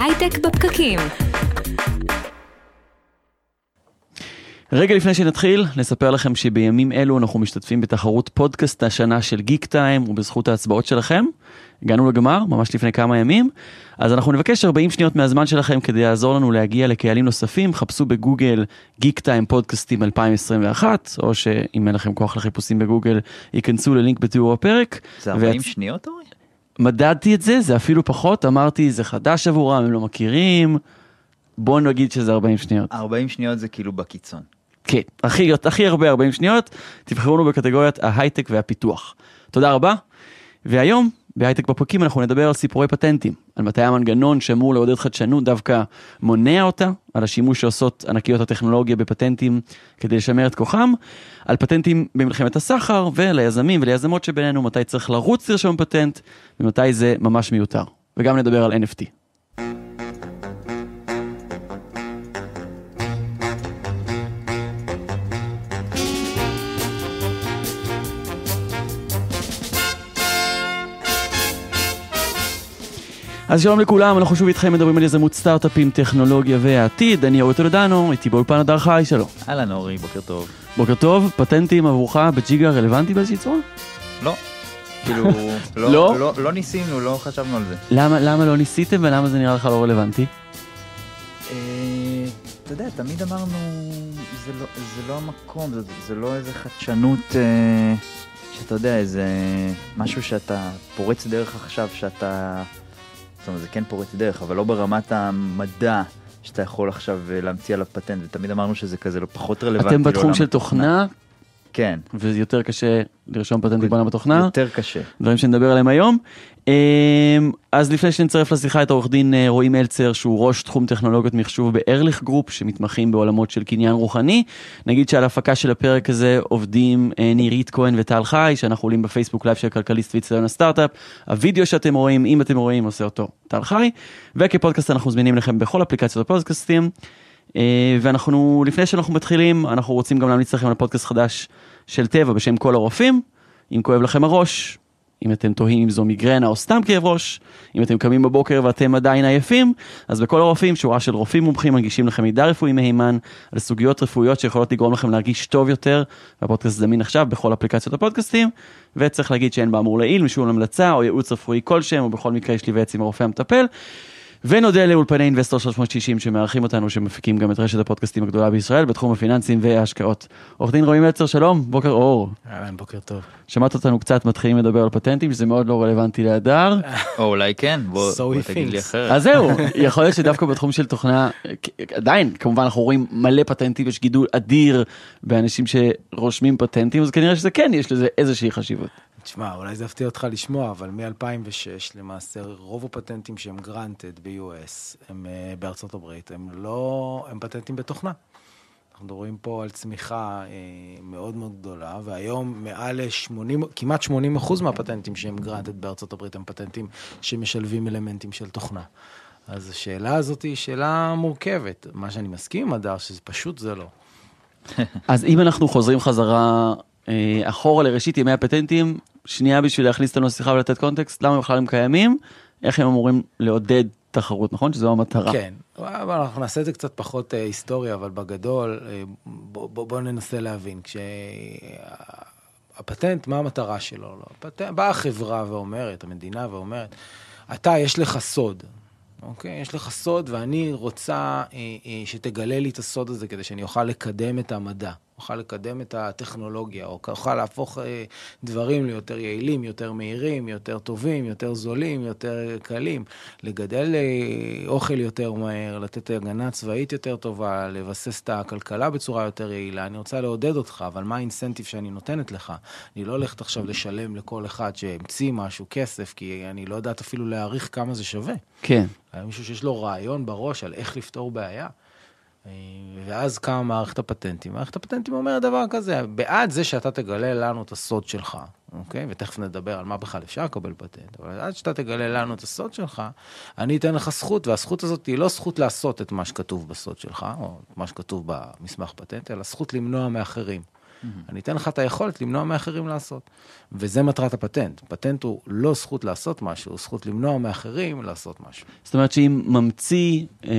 הייטק בפקקים. רגע לפני שנתחיל, נספר לכם שבימים אלו אנחנו משתתפים בתחרות פודקאסט השנה של גיק טיים, ובזכות ההצבעות שלכם, הגענו לגמר, ממש לפני כמה ימים, אז אנחנו נבקש 40 שניות מהזמן שלכם כדי לעזור לנו להגיע לקהלים נוספים, חפשו בגוגל גיק טיים פודקאסטים 2021, או שאם אין לכם כוח לחיפושים בגוגל, ייכנסו ללינק בתיאור הפרק. זה 40 והצ- שניות אורי? מדדתי את זה, זה אפילו פחות, אמרתי, זה חדש עבורם, הם לא מכירים, בואו נגיד שזה 40 שניות. 40 שניות זה כאילו בקיצון. כן, הכי, הכי הרבה 40 שניות, תבחרו לנו בקטגוריית ההייטק והפיתוח. תודה רבה, והיום בהייטק בפרקים אנחנו נדבר על סיפורי פטנטים, על מתי המנגנון שאמור לעודד חדשנות דווקא מונע אותה, על השימוש שעושות ענקיות הטכנולוגיה בפטנטים כדי לשמר את כוחם, על פטנטים במלחמת הסחר, וליזמים וליזמות שבינינו מתי צריך לרוץ לרשום פטנט, ומתי זה ממש מיותר. וגם נדבר על NFT. אז שלום לכולם, אנחנו שוב איתכם מדברים על יזמות סטארט-אפים, טכנולוגיה והעתיד. אני אורי טולדנו, איתי באולפן הדר חי, שלום. אהלן אורי, בוקר טוב. בוקר טוב, פטנטים עבורך בג'יגה רלוונטי באיזושהי צורה? לא. כאילו, לא? לא, לא, לא ניסינו, לא חשבנו על זה. למה, למה לא ניסיתם ולמה זה נראה לך לא רלוונטי? אה, אתה יודע, תמיד אמרנו, זה לא, זה לא המקום, זה, זה לא איזה חדשנות, אה, שאתה יודע, איזה משהו שאתה פורץ דרך עכשיו, שאתה... זאת אומרת, זה כן פורץ דרך, אבל לא ברמת המדע שאתה יכול עכשיו אה, להמציא עליו פטנט, ותמיד אמרנו שזה כזה לא פחות רלוונטי. אתם בתחום של. תוכנה, כן, ויותר קשה לרשום פטנטים בעולם התוכנה, יותר קשה. דברים שנדבר עליהם היום. אמ, אז לפני שנצרף לשיחה את העורך דין אה, רועי מלצר, שהוא ראש תחום טכנולוגיות מחשוב בארליך group, שמתמחים בעולמות של קניין רוחני. נגיד שעל ההפקה של הפרק הזה עובדים אה, נירית כהן וטל חי, שאנחנו עולים בפייסבוק live של כלכליסט ואיצטדיון הסטארט-אפ. הווידאו שאתם רואים, אם אתם רואים, עושה אותו טל חי. וכפודקאסט אנחנו זמינים לכם בכל אפליקציות הפודקאסטים. אה, ואנחנו, לפני שאנחנו מתחילים, אנחנו רוצים גם להמליץ לכם על פודקאסט חדש של טבע בשם כל הרופאים. אם כואב לכם הראש, אם אתם תוהים אם זו מיגרנה או סתם כאב ראש, אם אתם קמים בבוקר ואתם עדיין עייפים, אז בכל הרופאים, שורה של רופאים מומחים מגישים לכם מידע רפואי מהימן על סוגיות רפואיות שיכולות לגרום לכם להרגיש טוב יותר, והפודקאסט זמין עכשיו בכל אפליקציות הפודקאסטים, וצריך להגיד שאין באמור לעיל משום המלצה או ייעוץ רפואי כלשהם, ובכל מקרה יש להיוועץ עם הרופא המטפל. ונודה לאולפני אינבסטור 360 שמארחים אותנו, שמפיקים גם את רשת הפודקאסטים הגדולה בישראל בתחום הפיננסים וההשקעות. עורך דין רועי מלצר, שלום, בוקר אור. אהלן, בוקר טוב. שמעת אותנו קצת מתחילים לדבר על פטנטים, שזה מאוד לא רלוונטי להדר. או אולי כן, בוא, So בוא תגיד לי. אחרת. אז זהו, יכול להיות שדווקא בתחום של תוכנה, עדיין, כמובן אנחנו רואים מלא פטנטים, יש גידול אדיר באנשים שרושמים פטנטים, אז כנראה שזה כן, יש לזה איזושהי חשיבות. תשמע, אולי זה יפתיע אותך לשמוע, אבל מ-2006 למעשה רוב הפטנטים שהם granted ב-US, הם uh, בארצות הברית, הם לא, הם פטנטים בתוכנה. אנחנו מדברים פה על צמיחה אה, מאוד מאוד גדולה, והיום מעל ל-80, כמעט 80 אחוז מהפטנטים שהם granted בארצות הברית הם פטנטים שמשלבים אלמנטים של תוכנה. אז השאלה הזאת היא שאלה מורכבת. מה שאני מסכים עם הדר, שזה פשוט זה לא. אז אם אנחנו חוזרים חזרה אחורה לראשית ימי הפטנטים, שנייה בשביל להכניס אותנו לשיחה ולתת קונטקסט, למה בכלל הם קיימים, איך הם אמורים לעודד תחרות, נכון? שזו המטרה. כן, אבל אנחנו נעשה את זה קצת פחות אה, היסטוריה, אבל בגדול, אה, בוא, בוא, בוא ננסה להבין. כשהפטנט, מה המטרה שלו? לא, הפטנט, באה החברה ואומרת, המדינה ואומרת, אתה, יש לך סוד, אוקיי? יש לך סוד ואני רוצה אה, אה, שתגלה לי את הסוד הזה כדי שאני אוכל לקדם את המדע, אוכל לקדם את הטכנולוגיה, או אוכל להפוך אה, דברים ליותר יעילים, יותר מהירים, יותר טובים, יותר זולים, יותר קלים, לגדל אה, אוכל יותר מהר, לתת הגנה צבאית יותר טובה, לבסס את הכלכלה בצורה יותר יעילה. אני רוצה לעודד אותך, אבל מה האינסנטיב שאני נותנת לך? אני לא הולכת עכשיו לשלם לכל אחד שהמציא משהו כסף, כי אני לא יודעת אפילו להעריך כמה זה שווה. כן. מישהו שיש לו רעיון בראש על איך לפתור בעיה. ואז קמה מערכת הפטנטים. מערכת הפטנטים אומרת דבר כזה, בעד זה שאתה תגלה לנו את הסוד שלך, אוקיי? ותכף נדבר על מה בכלל אפשר לקבל פטנט, אבל עד שאתה תגלה לנו את הסוד שלך, אני אתן לך זכות, והזכות הזאת היא לא זכות לעשות את מה שכתוב בסוד שלך, או מה שכתוב במסמך פטנט, אלא זכות למנוע מאחרים. Mm. אני אתן לך את היכולת למנוע מאחרים לעשות. וזה מטרת הפטנט. פטנט הוא לא זכות לעשות משהו, הוא זכות למנוע מאחרים לעשות משהו. זאת אומרת שאם ממציא אה,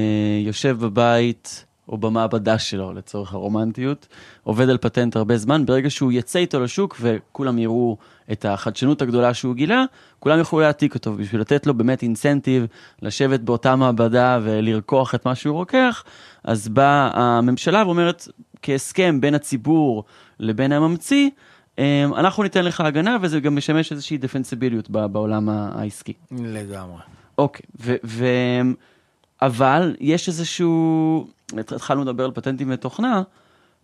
יושב בבית או במעבדה שלו, לצורך הרומנטיות, עובד על פטנט הרבה זמן, ברגע שהוא יצא איתו לשוק וכולם יראו את החדשנות הגדולה שהוא גילה, כולם יוכלו להעתיק אותו, בשביל לתת לו באמת אינסנטיב לשבת באותה מעבדה ולרקוח את מה שהוא רוקח, אז באה הממשלה ואומרת, כהסכם בין הציבור לבין הממציא, אה, אנחנו ניתן לך הגנה וזה גם משמש איזושהי דפנסיביליות בעולם העסקי. לגמרי. אוקיי, ו... ו- אבל יש איזשהו, התחלנו לדבר על פטנטים ותוכנה,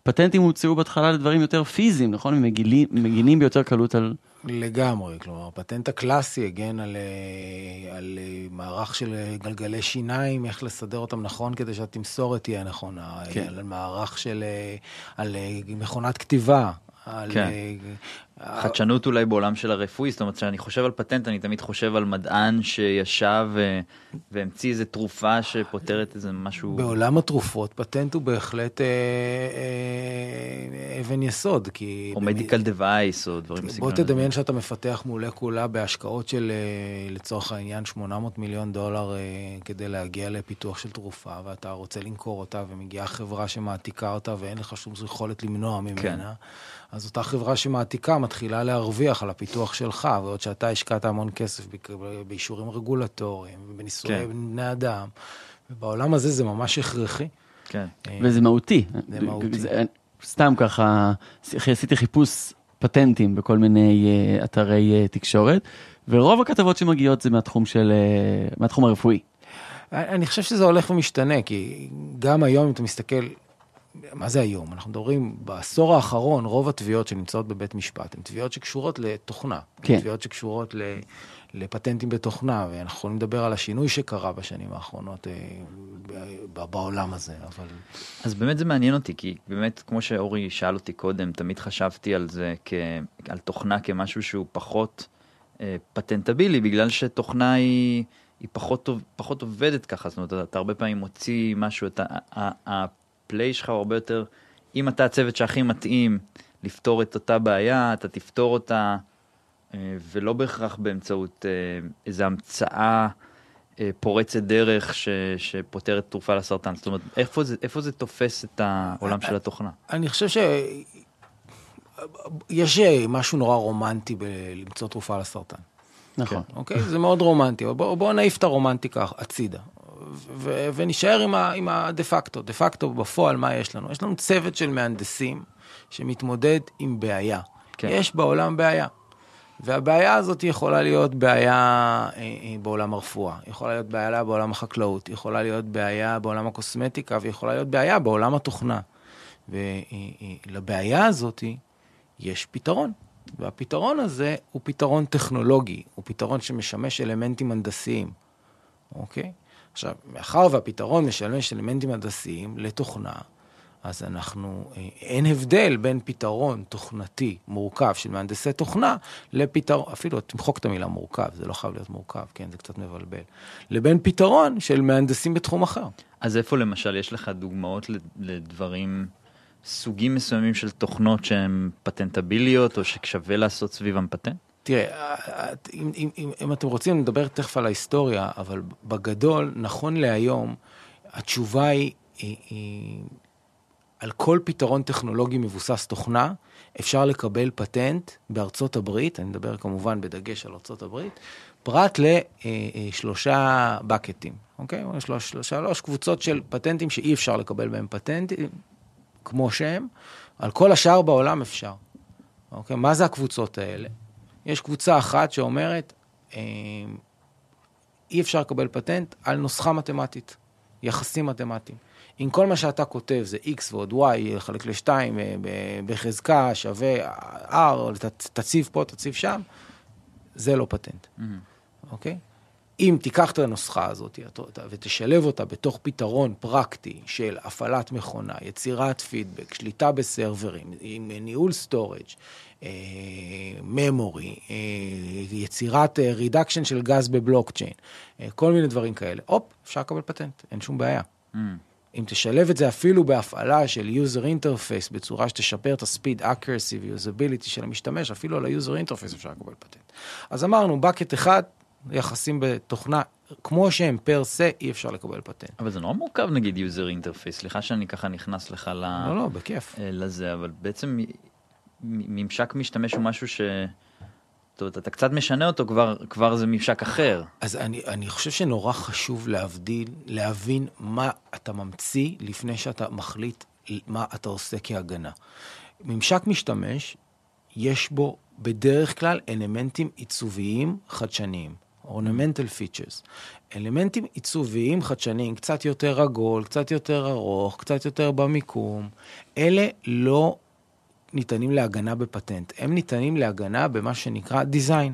פטנטים הוצאו בהתחלה לדברים יותר פיזיים, נכון? הם מגינים, מגינים ביותר קלות על... לגמרי, כלומר, הפטנט הקלאסי הגן על, אה, על אה, מערך של גלגלי שיניים, איך לסדר אותם נכון כדי שהתמסורת תהיה נכונה, כן. על מערך של, אה, על מכונת כתיבה, על... כן. חדשנות אולי בעולם של הרפואי, זאת אומרת כשאני חושב על פטנט אני תמיד חושב על מדען שישב ו... והמציא איזה תרופה שפותרת איזה משהו... בעולם התרופות פטנט הוא בהחלט אה, אה, אבן יסוד, כי... או מדיקל דווייס או דברים בסגנון. בוא תדמיין שאתה מפתח מולקולה בהשקעות של אה, לצורך העניין 800 מיליון דולר אה, כדי להגיע לפיתוח של תרופה, ואתה רוצה למכור אותה ומגיעה חברה שמעתיקה אותה ואין לך שום יכולת למנוע ממנה. כן. אז אותה חברה שמעתיקה מתחילה להרוויח על הפיתוח שלך, ועוד שאתה השקעת המון כסף באישורים רגולטוריים ובניסויי כן. בני אדם. ובעולם הזה זה ממש הכרחי. כן. אה, וזה מהותי. זה מהותי. זה, סתם ככה, עשיתי חיפוש פטנטים בכל מיני uh, אתרי תקשורת, ורוב הכתבות שמגיעות זה מהתחום של, מהתחום הרפואי. אני חושב שזה הולך ומשתנה, כי גם היום, אם אתה מסתכל מה זה היום? אנחנו מדברים, בעשור האחרון, רוב התביעות שנמצאות בבית משפט הן תביעות שקשורות לתוכנה. כן. תביעות שקשורות ל, לפטנטים בתוכנה, ואנחנו יכולים לדבר על השינוי שקרה בשנים האחרונות אה, בעולם הזה, אבל... אז באמת זה מעניין אותי, כי באמת, כמו שאורי שאל אותי קודם, תמיד חשבתי על זה, כ, על תוכנה כמשהו שהוא פחות אה, פטנטבילי, בגלל שתוכנה היא... היא פחות, פחות עובדת ככה, זאת אומרת, אתה הרבה פעמים מוציא משהו, את ה... הפליי שלך הוא הרבה יותר, אם אתה הצוות שהכי מתאים לפתור את אותה בעיה, אתה תפתור אותה, אה, ולא בהכרח באמצעות אה, איזו המצאה אה, פורצת דרך ש, שפותרת תרופה לסרטן. זאת אומרת, איפה זה, איפה זה תופס את העולם של התוכנה? אני חושב ש... יש משהו נורא רומנטי בלמצוא תרופה לסרטן. נכון. אוקיי? זה מאוד רומנטי. בואו בוא נעיף את הרומנטיקה הצידה. ו- עם, ה- עם הדה פקטו. דה פקטו בפועל, מה יש לנו? יש לנו צוות של מהנדסים שמתמודד עם בעיה. כן. יש בעולם בעיה. והבעיה הזאת יכולה להיות בעיה אה, אה, בעולם הרפואה, יכולה להיות בעיה בעולם החקלאות, יכולה להיות בעיה בעולם הקוסמטיקה ויכולה להיות בעיה בעולם התוכנה. ולבעיה אה, הזאת יש פתרון. והפתרון הזה הוא פתרון טכנולוגי, הוא פתרון שמשמש אלמנטים הנדסיים, אוקיי? עכשיו, מאחר והפתרון משמש אלמנטים הנדסיים לתוכנה, אז אנחנו, אה, אין הבדל בין פתרון תוכנתי מורכב של מהנדסי תוכנה לפתרון, אפילו תמחוק את המילה מורכב, זה לא חייב להיות מורכב, כן, זה קצת מבלבל, לבין פתרון של מהנדסים בתחום אחר. אז איפה למשל יש לך דוגמאות לדברים, סוגים מסוימים של תוכנות שהן פטנטביליות, או ששווה לעשות סביבם פטנט? תראה, אם, אם, אם, אם אתם רוצים לדבר תכף על ההיסטוריה, אבל בגדול, נכון להיום, התשובה היא, היא, היא על כל פתרון טכנולוגי מבוסס תוכנה, אפשר לקבל פטנט בארצות הברית, אני מדבר כמובן בדגש על ארצות הברית, פרט לשלושה בקטים, אוקיי? שלוש, שלוש, שלוש קבוצות של פטנטים שאי אפשר לקבל בהם פטנטים, כמו שהם, על כל השאר בעולם אפשר. אוקיי? מה זה הקבוצות האלה? יש קבוצה אחת שאומרת, אה, אי אפשר לקבל פטנט על נוסחה מתמטית, יחסים מתמטיים. אם כל מה שאתה כותב זה x ועוד y, לחלק ל-2 אה, בחזקה שווה r, תציב פה, תציב שם, זה לא פטנט, mm-hmm. אוקיי? אם תיקח את הנוסחה הזאת ותשלב אותה בתוך פתרון פרקטי של הפעלת מכונה, יצירת פידבק, שליטה ב servers־ים, עם ניהול storage, אה, אה, יצירת רידקשן אה, של גז בבלוקצ'יין, כל מיני דברים כאלה. הופ, אפשר לקבל פטנט, אין שום בעיה. Mm. אם תשלב את זה אפילו בהפעלה של user interface בצורה שתשפר את ה-speed accuracy ו-usability של המשתמש, אפילו על ה-user interface אפשר לקבל פטנט. אז אמרנו, bucket אחד, יחסים בתוכנה, כמו שהם פר סה, אי אפשר לקבל פטנט. אבל זה נורא מורכב נגיד user interface, סליחה שאני ככה נכנס לך ל... לא, לא, בכיף. לזה, אבל בעצם ממשק משתמש הוא משהו ש... זאת אומרת, אתה קצת משנה אותו, כבר, כבר זה ממשק אחר. אז אני, אני חושב שנורא חשוב להבדיל, להבין מה אתה ממציא לפני שאתה מחליט מה אתה עושה כהגנה. ממשק משתמש, יש בו בדרך כלל אלמנטים עיצוביים חדשניים, ornamental features. אלמנטים עיצוביים חדשניים, קצת יותר עגול, קצת יותר ארוך, קצת יותר במיקום, אלה לא ניתנים להגנה בפטנט, הם ניתנים להגנה במה שנקרא design.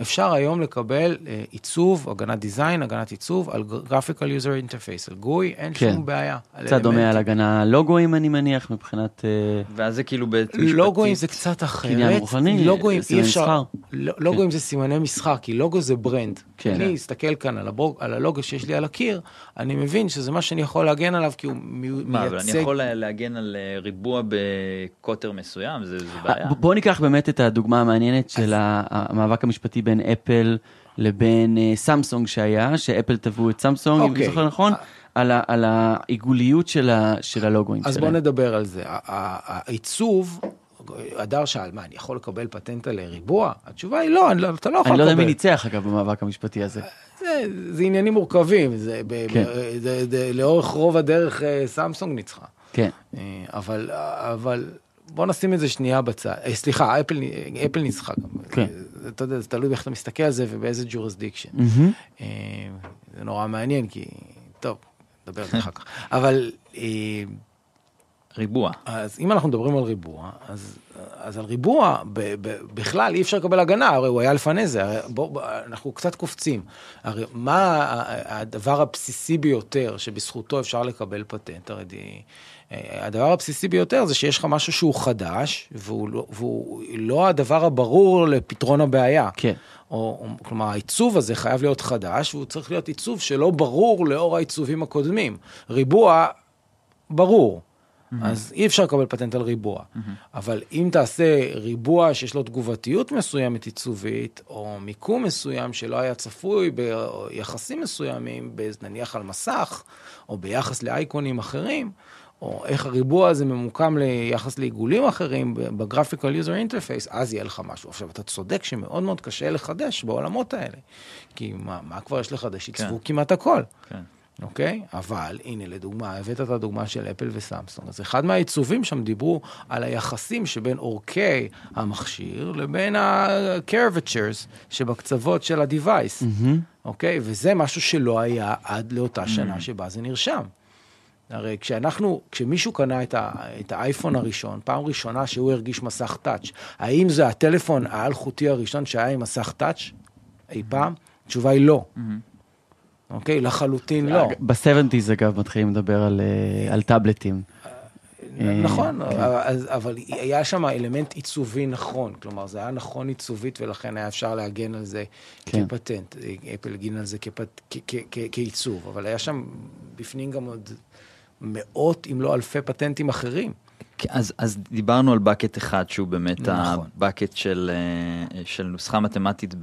אפשר היום לקבל uh, עיצוב, הגנת design, הגנת עיצוב, על graphical user interface, על GUI, אין כן. שום בעיה. קצת דומה על הגנה לוגואים, אני מניח, מבחינת... אה, ואז זה כאילו בעצם לוגואים זה קצת אחרת. קניין רוחני, לוגואים סימני אפשר... מסחר. לא- לוגואים זה סימני מסחר, כי לוגו זה brand. כן. אני אסתכל כאן על, הבוג, על הלוגו שיש לי על הקיר, אני מבין שזה מה שאני יכול להגן עליו, כי הוא מי- מה, אבל אני מייצג... יכול לה- להגן על אה, ריבוע בקוטר מסוים, זה זה בעיה. ב- בוא ניקח באמת את הדוגמה המעניינת של ה- המאבק המשפטי בין אפל לבין אה, סמסונג שהיה, שאפל תבעו את סמסונג, אם אני אוקיי. זוכר נכון, על ה- על העיגוליות של ה- של הלוגואים אז בוא שלהם. נדבר על זה. העיצוב, הדר שאל, מה, אני יכול לקבל פטנט על ריבוע? התשובה היא לא, אני לא- אתה לא יכול אני לא יודע לקבל. מי ניצח אגב במאבק המשפטי הזה. זה, זה עניינים מורכבים, זה, כן. ב, זה, זה, לאורך רוב הדרך אה, סמסונג ניצחה. כן. אה, אבל, אבל בוא נשים את זה שנייה בצד. אה, סליחה, אפל, אפל ניצחה גם. כן. זה, אתה יודע, זה תלוי באיך אתה מסתכל על זה ובאיזה jurisdiction. אה, זה נורא מעניין, כי... טוב, נדבר על זה אחר כך. אבל... ריבוע. אז אם אנחנו מדברים על ריבוע, אז, אז על ריבוע ב, ב, בכלל אי אפשר לקבל הגנה, הרי הוא היה לפני זה, הרי בוא, בוא, אנחנו קצת קופצים. הרי מה הדבר הבסיסי ביותר שבזכותו אפשר לקבל פטנט? הרי די, הדבר הבסיסי ביותר זה שיש לך משהו שהוא חדש, והוא לא, והוא לא הדבר הברור לפתרון הבעיה. כן. או, או, כלומר, העיצוב הזה חייב להיות חדש, והוא צריך להיות עיצוב שלא ברור לאור העיצובים הקודמים. ריבוע, ברור. אז אי אפשר לקבל פטנט על ריבוע. אבל אם תעשה ריבוע שיש לו תגובתיות מסוימת עיצובית, או מיקום מסוים שלא היה צפוי ביחסים מסוימים, נניח על מסך, או ביחס לאייקונים אחרים, או איך הריבוע הזה ממוקם ליחס לעיגולים אחרים ב-graphical user interface, אז יהיה לך משהו. עכשיו, אתה צודק שמאוד מאוד קשה לחדש בעולמות האלה. כי מה, מה כבר יש לחדש? עיצבו כמעט הכל. כן. אוקיי? אבל הנה, לדוגמה, הבאת את הדוגמה של אפל וסמסונג. אז אחד מהעיצובים שם דיברו על היחסים שבין אורכי המכשיר לבין ה-curvatures שבקצוות של ה-device, אוקיי? וזה משהו שלא היה עד לאותה שנה שבה זה נרשם. הרי כשאנחנו, כשמישהו קנה את, ה, את האייפון הראשון, פעם ראשונה שהוא הרגיש מסך טאץ', האם זה הטלפון האלחוטי הראשון שהיה עם מסך טאץ' אי פעם? התשובה היא לא. אוקיי? לחלוטין לא. ב-70's אגב מתחילים לדבר על, אה, על טאבלטים. נכון, כן. אז- אבל היה שם אלמנט עיצובי נכון, כלומר זה היה נכון עיצובית ולכן היה אפשר להגן על זה כן. כפטנט, אפל הגין על זה כפט- כ- כ- כ- כעיצוב, אבל היה שם בפנים גם עוד מאות אם לא אלפי פטנטים אחרים. כן, אז, אז דיברנו על bucket אחד שהוא באמת נכון. הבקט של, אה, של נוסחה מתמטית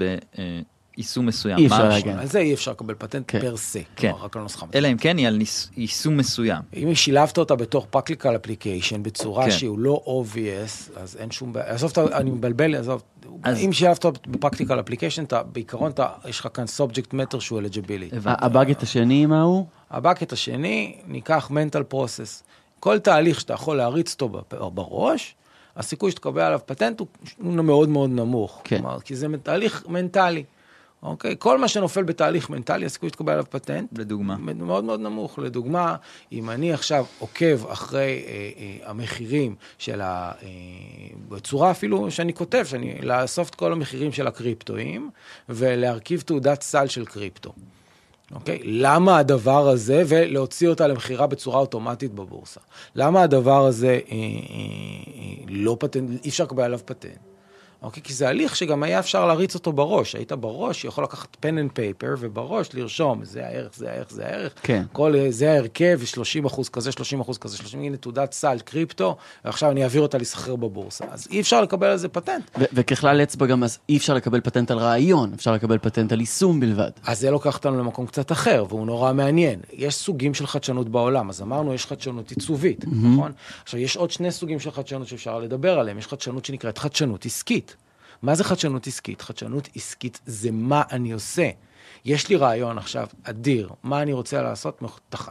ביישום מסוים. אי אפשר להגן. על זה אי אפשר לקבל פטנט כן. per se, כן. כלומר רק על נוסחה. אלא אם כן היא על ניס- יישום מסוים. אם שילבת אותה בתור practical application בצורה כן. שהוא לא obvious, אז אין שום בעיה. עזוב, אני מבלבל, עזוב. אז- אם שילבת אותה ב practical application, בעיקרון אתה- יש לך כאן subject matter שהוא. הבנתי. הבאקט השני, מה הוא? ה bucket השני, ניקח mental process. כל תהליך שאתה יכול להריץ אותו בראש, הסיכוי שתקבל עליו פטנט הוא מאוד מאוד נמוך. כן. כלומר, כי זה תהליך מנטלי. אוקיי? כל מה שנופל בתהליך מנטלי, הסיכוי שתקבל עליו פטנט, לדוגמה. מאוד מאוד נמוך. לדוגמה, אם אני עכשיו עוקב אחרי אה, אה, המחירים של ה... אה, בצורה אפילו שאני כותב, שאני לאסוף את כל המחירים של הקריפטואים, ולהרכיב תעודת סל של קריפטו. אוקיי? למה הדבר הזה, ולהוציא אותה למכירה בצורה אוטומטית בבורסה. למה הדבר הזה אה, אה, אה, לא פטנט, אי אפשר לקבל עליו פטנט? אוקיי? כי זה הליך שגם היה אפשר להריץ אותו בראש. היית בראש, יכול לקחת pen and paper, ובראש לרשום, זה הערך, זה הערך, זה הערך. כן. כל, זה ההרכב, 30 אחוז כזה, 30 אחוז כזה, 30, הנה תעודת סל, קריפטו, ועכשיו אני אעביר אותה להיסחר בבורסה. אז אי אפשר לקבל על זה פטנט. ו- וככלל אצבע גם אז אי אפשר לקבל פטנט על רעיון, אפשר לקבל פטנט על יישום בלבד. אז זה לוקח אותנו למקום קצת אחר, והוא נורא מעניין. יש סוגים של חדשנות בעולם, אז אמרנו, יש חדשנות עיצובית, נכון? עכשיו, יש עוד שני סוגים של חדשנות שאפשר לדבר עליהם. יש חדשנות שנקראת חדשנות עסקית. מה זה חדשנות עסקית? חדשנות עסקית זה מה אני עושה. יש לי רעיון עכשיו אדיר, מה אני רוצה לעשות?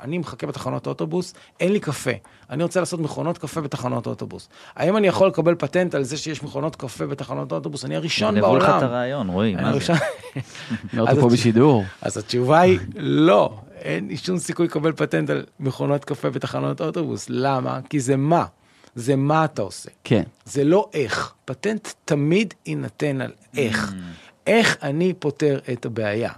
אני מחכה בתחנות אוטובוס, אין לי קפה. אני רוצה לעשות מכונות קפה בתחנות אוטובוס. האם אני יכול לקבל פטנט על זה שיש מכונות קפה בתחנות אוטובוס? אני הראשון גנבו לך את בעולם. הרעיון, רועי, אני מה זה? אני אז אותו פה בשידור. אז התשובה היא לא, אין לי שום סיכוי לקבל פטנט על מכונות קפה בתחנות אוטובוס. למה? כי זה מה. זה מה אתה עושה. כן. זה לא איך. פטנט תמיד יינתן על איך. איך אני פותר את הבעיה,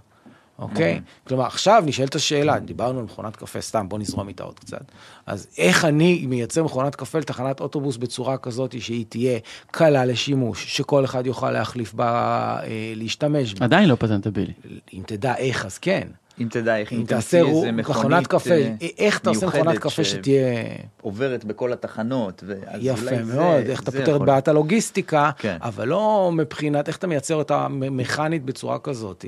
אוקיי? כלומר, עכשיו נשאלת השאלה, דיברנו על מכונת קפה, סתם, בוא נזרום איתה עוד קצת. אז איך אני מייצר מכונת קפה לתחנת אוטובוס בצורה כזאת שהיא תהיה קלה לשימוש, שכל אחד יוכל להחליף בה, אה, להשתמש בה. עדיין לא פטנטבילי. אם תדע איך, אז כן. אם תדע איך, אם תעשה איזה מכונת קפה, אה, איך אתה עושה מכונת קפה שתהיה... עוברת בכל התחנות, יפה מאוד, איך אתה פותר את בעיית הלוגיסטיקה, כן. אבל לא מבחינת איך אתה מייצר אותה מכנית בצורה כזאת,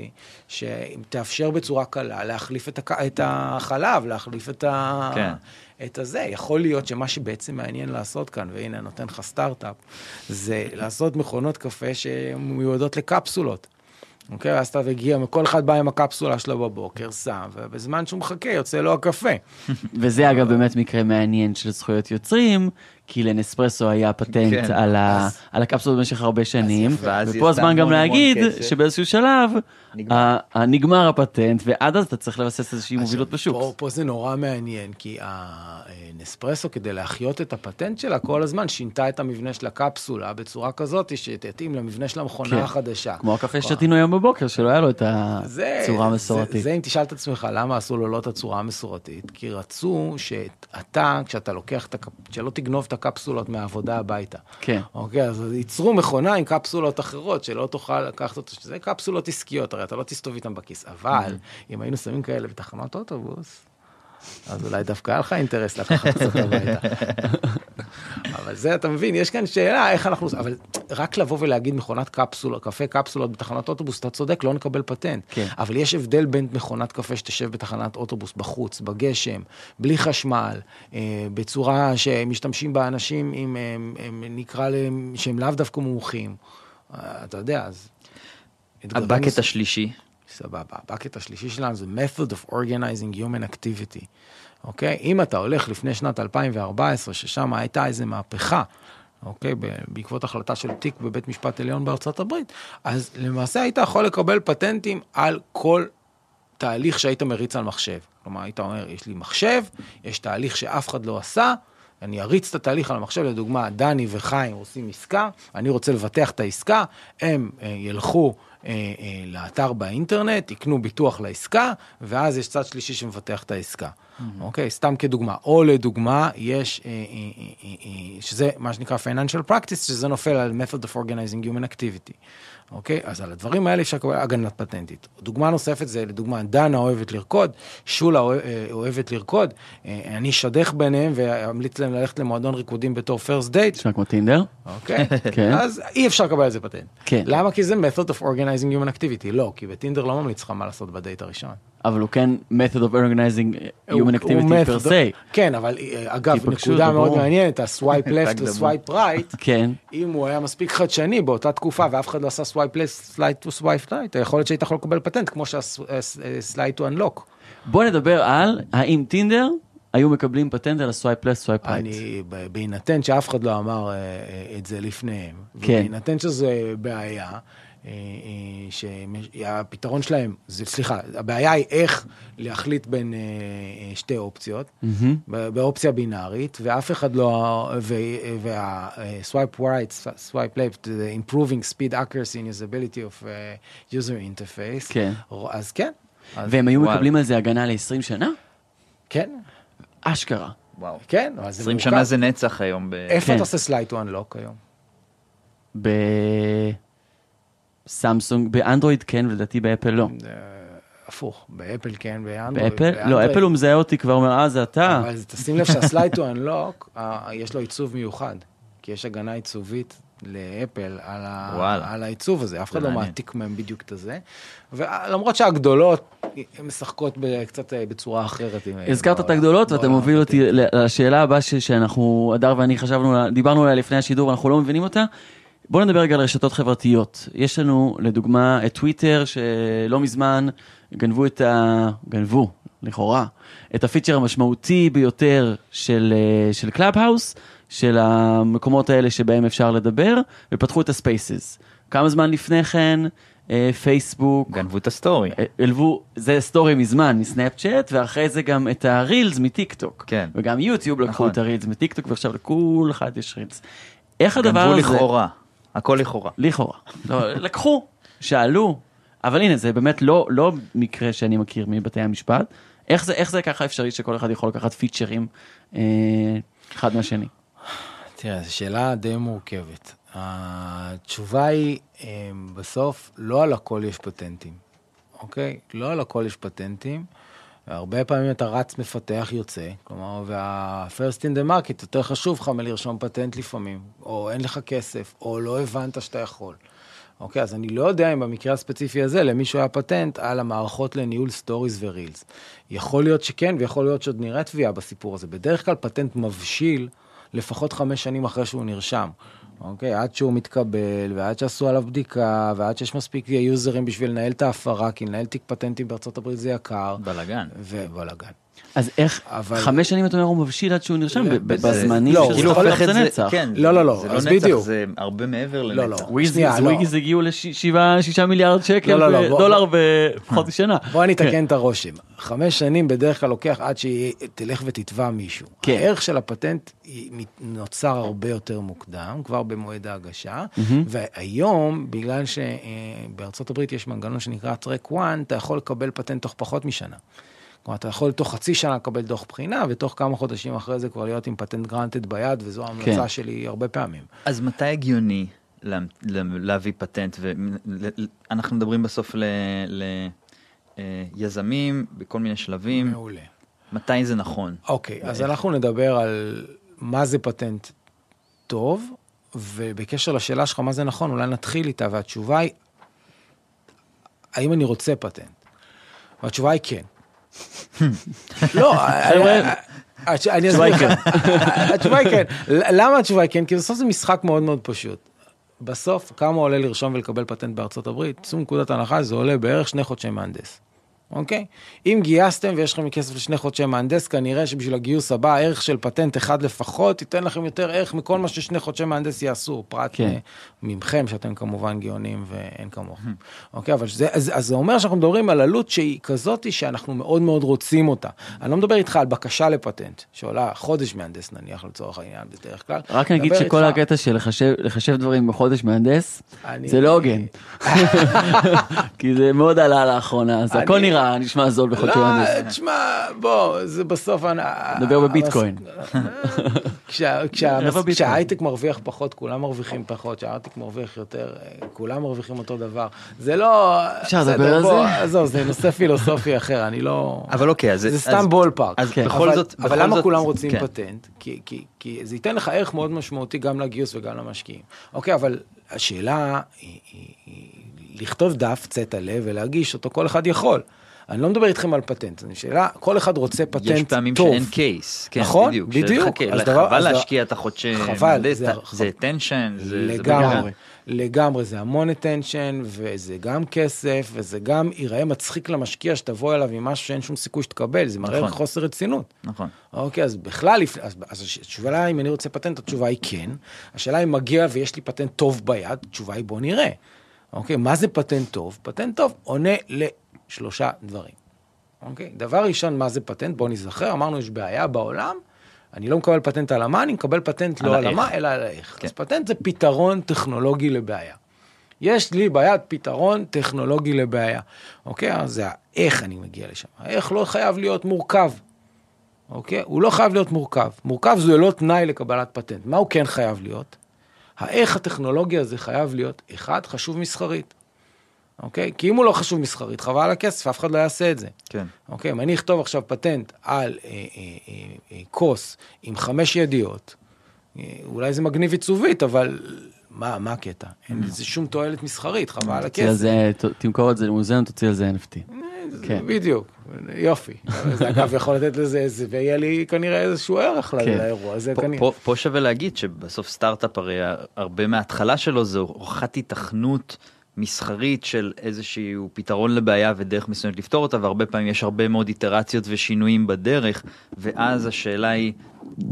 שתאפשר בצורה קלה להחליף את, החלב, להחליף את, ה... כן. את הזה. יכול להיות שמה שבעצם מעניין לעשות כאן, והנה, נותן לך סטארט-אפ, זה לעשות מכונות קפה שמיועדות לקפסולות. אוקיי, אז אתה מגיע, כל אחד בא עם הקפסולה שלו בבוקר, שם, ובזמן שהוא מחכה יוצא לו הקפה. וזה אגב באמת מקרה מעניין של זכויות יוצרים, כי לנספרסו היה פטנט כן, על, ה, על הקפסולות במשך הרבה שנים. ואז ופה הזמן גם להגיד כסף. שבאיזשהו שלב נגמר. ה- ה- נגמר הפטנט, ועד אז אתה צריך לבסס איזושהי מובילות פה, בשוק. פה זה נורא מעניין, כי הנספרסו, כדי להחיות את הפטנט שלה, כל הזמן שינתה את המבנה של הקפסולה בצורה כזאת שתתאים למבנה של המכונה כן. החדשה. כמו הקפה ששתינו היום בבוקר, שלא היה לו את זה, הצורה זה, המסורתית. זה אם תשאל את עצמך למה עשו לו לא את הצורה המסורתית, כי רצו שאתה, כשאתה לוקח את הקפ... שלא תגנוב את הקפסולות מהעבודה הביתה. כן. אוקיי, אז ייצרו מכונה עם קפסולות אחרות, שלא תוכל לקחת אותה, שזה קפסולות עסקיות, הרי אתה לא תסתובב איתן בכיס. אבל, אם היינו שמים כאלה בתחנות אוטובוס, אז אולי דווקא היה לך אינטרס לקחת קצת הביתה. אבל זה, אתה מבין, יש כאן שאלה איך אנחנו, אבל רק לבוא ולהגיד מכונת קפסולה, קפה קפסולות בתחנת אוטובוס, אתה צודק, לא נקבל פטנט. כן. אבל יש הבדל בין מכונת קפה שתשב בתחנת אוטובוס בחוץ, בגשם, בלי חשמל, אה, בצורה שמשתמשים בה אנשים עם, הם, הם, נקרא להם, שהם לאו דווקא מומחים. אה, אתה יודע, אז... הבקט נוס- השלישי, סבבה. הבקט השלישי שלנו זה method of organizing human activity. אוקיי? אם אתה הולך לפני שנת 2014, ששם הייתה איזו מהפכה, אוקיי? בעקבות החלטה של תיק בבית משפט עליון בארצות הברית, אז למעשה היית יכול לקבל פטנטים על כל תהליך שהיית מריץ על מחשב. כלומר, היית אומר, יש לי מחשב, יש תהליך שאף אחד לא עשה, אני אריץ את התהליך על המחשב, לדוגמה, דני וחיים עושים עסקה, אני רוצה לבטח את העסקה, הם אה, ילכו אה, אה, לאתר באינטרנט, יקנו ביטוח לעסקה, ואז יש צד שלישי שמבטח את העסקה. אוקיי? סתם כדוגמה. או לדוגמה, יש, שזה מה שנקרא financial practice, שזה נופל על method of organizing human activity. אוקיי? אז על הדברים האלה אפשר לקבל הגנת פטנטית. דוגמה נוספת זה, לדוגמה, דנה אוהבת לרקוד, שולה אה, אוהבת לרקוד, אה, אני אשדך ביניהם ואמליץ להם ללכת למועדון ריקודים בתור first date, נשמע כמו טינדר. אוקיי? כן. אז אי אפשר לקבל על זה פטנט. כן. למה? כי זה method of organizing human activity. לא, כי בטינדר לא ממליץ לך מה לעשות בדייט הראשון. אבל הוא כן method of organizing human activity per se. כן, אבל אה, אגב, נקודה מאוד. מעניינת, ה-swipe left. ו-swipe right, כן. אם הוא היה מספיק חדשני באותה תקופה ואף אחד לא עשה swipe left, slide to swipe right, יכול להיות שהיית יכול לקבל פטנט כמו שה-slide to unlock. בוא נדבר על האם טינדר היו מקבלים פטנט על הסווייפ לס, סווייפ רייט. אני, בהינתן שאף אחד לא אמר אה, אה, את זה לפניהם, כן. ובהינתן שזה בעיה, אה, אה, שהפתרון שלהם, זה, סליחה, הבעיה היא איך להחליט בין אה, אה, שתי אופציות, ב- באופציה בינארית, ואף אחד לא, וה-swipe right, swipe left, the improving speed accuracy and usability of uh, user interface, כן. אז כן, אז, והם היו וואלה. מקבלים על זה הגנה ל-20 שנה? כן, אשכרה. וואו. כן, אבל זה 20 מורכב. שנה זה נצח היום. ב- איפה כן. אתה עושה slide to unlock היום? בסמסונג, באנדרואיד כן, ולדעתי באפל לא. אה, הפוך, באפל כן, באנדרואיד. באפל? לא, באנדרואיד- אפל הוא מזהה אותי כבר, אומר, אה, זה אתה. אבל תשים לב שה slide to unlock, אה, יש לו עיצוב מיוחד. כי יש הגנה עיצובית לאפל על, ה... על העיצוב הזה, אף אחד לא. מעתיק מהם בדיוק את הזה. ולמרות שהגדולות, משחקות ב- קצת אה, בצורה אחרת. הזכרת את הגדולות ואתה מוביל אותי לשאלה הבאה שאנחנו, הדר ואני חשבנו, דיברנו עליה לפני השידור, אנחנו לא מבינים אותה. בואו נדבר רגע על רשתות חברתיות. יש לנו לדוגמה את טוויטר, שלא מזמן גנבו את ה... גנבו, לכאורה, את הפיצ'ר המשמעותי ביותר של, אה, של קלאב-האוס, של המקומות האלה שבהם אפשר לדבר, ופתחו את ה Spaces. כמה זמן לפני כן, אה, פייסבוק, גנבו את הסטורי. הלו, זה סטורי מזמן, מסנאפצ'אט, ואחרי זה גם את ה Reels מטיק טוק. כן. וגם יוטיוב לקחו נכון. את ה Reels מטיק טוק, ועכשיו לכול אחד יש Reels. איך הדבר גנבו הזה... לכאורה. הכל לכאורה. לכאורה. לא, לקחו, שאלו, אבל הנה, זה באמת לא, לא מקרה שאני מכיר מבתי המשפט. איך זה, איך זה ככה אפשרי שכל אחד יכול לקחת פיצ'רים אה, אחד מהשני? תראה, זו שאלה די מורכבת. התשובה היא, אה, בסוף, לא על הכל יש פטנטים, אוקיי? לא על הכל יש פטנטים. הרבה פעמים אתה רץ מפתח יוצא, כלומר, וה-first in the market יותר חשוב לך מלרשום פטנט לפעמים, או אין לך כסף, או לא הבנת שאתה יכול. אוקיי, אז אני לא יודע אם במקרה הספציפי הזה למישהו היה פטנט על המערכות לניהול stories ו reels. יכול להיות שכן, ויכול להיות שעוד נראה תביעה בסיפור הזה. בדרך כלל פטנט מבשיל לפחות חמש שנים אחרי שהוא נרשם. אוקיי, עד שהוא מתקבל, ועד שעשו עליו בדיקה, ועד שיש מספיק יוזרים בשביל לנהל את ההפרה, כי לנהל תיק פטנטים בארצות הברית זה יקר. בלאגן. ובלאגן. אז איך, אבל- חמש שנים אתה אומר הוא מבשיל עד שהוא נרשם, זה- בזמנים לא, שזה הופך את זה נצח. כן, לא, לא, לא, זה לא נצח, בדיוק. זה הרבה מעבר לא, לנצח. לא. שנייה, לא. וויגיז הגיעו לשבעה, שישה מיליארד שקל, לא, לא, לא, דולר בפחות משנה. בוא אני כן. אתקן את הרושם. חמש שנים בדרך כלל לוקח עד שתלך ותתבע מישהו. כן. הערך של הפטנט נוצר הרבה יותר מוקדם, כבר במועד ההגשה, והיום, בגלל שבארצות הברית יש מנגנון שנקרא טרק 1, אתה יכול לקבל פטנט תוך פחות משנה. כלומר, אתה יכול תוך חצי שנה לקבל דוח בחינה, ותוך כמה חודשים אחרי זה כבר להיות עם פטנט גרנטד ביד, וזו ההמלצה כן. שלי הרבה פעמים. אז מתי הגיוני לה- לה- להביא פטנט? ואנחנו מדברים בסוף ליזמים בכל מיני שלבים. מעולה. מתי זה נכון? אוקיי, אז ואיך? אנחנו נדבר על מה זה פטנט טוב, ובקשר לשאלה שלך מה זה נכון, אולי נתחיל איתה, והתשובה היא, האם אני רוצה פטנט? והתשובה היא כן. לא, התש- אני התשובה אסביר היא לך. התשובה היא כן. למה התשובה היא כן? כי בסוף זה משחק מאוד מאוד פשוט. בסוף, כמה עולה לרשום ולקבל פטנט בארצות הברית? צאו נקודת הנחה, זה עולה בערך שני חודשי מהנדס. אוקיי? אם גייסתם ויש לכם כסף לשני חודשי מהנדס, כנראה שבשביל הגיוס הבא, הערך של פטנט אחד לפחות, ייתן לכם יותר ערך מכל מה ששני חודשי מהנדס יעשו, פרט כן. ממכם, שאתם כמובן גאונים ואין כמוכם. אוקיי, אבל זה, אז, אז זה אומר שאנחנו מדברים על עלות שהיא כזאת שאנחנו מאוד מאוד רוצים אותה. אני לא מדבר איתך על בקשה לפטנט, שעולה חודש מהנדס נניח לצורך העניין בדרך כלל. רק נגיד שכל איתך- הקטע של לחשב- לחשב דברים בחודש מהנדס, אני- זה לא הוגן. כי זה מאוד עלה לאחרונה, אז אני- הכל נראה, נשמע זול בחודש לא, מהנדס. תשמע, בוא, זה בסוף... אני- נדבר בביטקוין. כשה- כשה- רבע ביטקוין. כשההייטק מרוויח פחות, כולם מרוויחים פחות, כשההייטק מרוויח יותר, אה, כולם מרוויחים אותו דבר. זה לא... אפשר לדבר על זה? עזוב, זה נושא פילוסופי אחר, אני לא... אבל אוקיי, אז... זה סתם בול פארק. אז כן. בכל אבל, זאת... אבל בכל למה כולם רוצים כן. פטנט? כי, כי, כי זה ייתן לך ערך מאוד משמעותי גם לגיוס וגם למשקיעים. אוקיי, אבל השאלה היא לכתוב דף צטלה ולהגיש אותו, כל אחד יכול. אני לא מדבר איתכם על פטנט, זו שאלה, כל אחד רוצה פטנט יש טוב. פעמים שאין קייס, כן, נכון, בדיוק. בדיוק. שחכה, אז דבר- חבל אז להשקיע את החודשי חבל, מהנדס, זה- זה attention, זה... זה לגמרי, בלגן. לגמרי, זה המון attention, וזה גם כסף, וזה גם ייראה מצחיק למשקיע שתבוא אליו עם משהו שאין שום סיכוי שתקבל, זה מראה נכון. חוסר רצינות. נכון. אוקיי, אז בכלל, אז, אז התשובה אם אני רוצה פטנט, התשובה היא כן. השאלה אם מגיע ויש לי פטנט טוב ביד, התשובה היא בוא נראה. אוקיי, מה זה פטנט טוב? פטנט טוב עונה לשלושה דברים. אוקיי, דבר ראשון, מה זה פטנט? בוא נזכר, אמרנו, יש בעיה בעולם, אני לא מקבל פטנט על המה, אני מקבל פטנט על לא על. המה, אלא על האיך. כן. אז פטנט זה פתרון טכנולוגי לבעיה. יש לי בעיית פתרון טכנולוגי לבעיה. אוקיי? אז זה האיך אני מגיע לשם. האיך לא חייב להיות מורכב. אוקיי? הוא לא חייב להיות מורכב. מורכב זה לא תנאי לקבלת פטנט. מה הוא כן חייב להיות? האיך הטכנולוגי הזה חייב להיות, אחד, חשוב מסחרית. אוקיי? כי אם הוא לא חשוב מסחרית, חבל על הכסף, אף אחד לא יעשה את זה. כן. אוקיי? אם אני אכתוב עכשיו פטנט על אה, אה, אה, אה, כוס עם חמש ידיעות, אה, אולי זה מגניב עיצובית, אבל מה, מה הקטע? אין לזה שום תועלת מסחרית, חבל על הכסף. זה, ת- תמכור את זה למוזיאון, תוציא על זה NFT. כן. בדיוק, יופי. זה אגב יכול לתת לזה איזה, ויהיה לי כנראה איזשהו ערך כן. לאירוע הזה. פה, כנראה. פה, פה שווה להגיד שבסוף סטארט-אפ הרי הרבה מההתחלה שלו זה הוכחת היתכנות מסחרית של איזשהו פתרון לבעיה ודרך מסוימת לפתור אותה והרבה פעמים יש הרבה מאוד איטרציות ושינויים בדרך ואז השאלה היא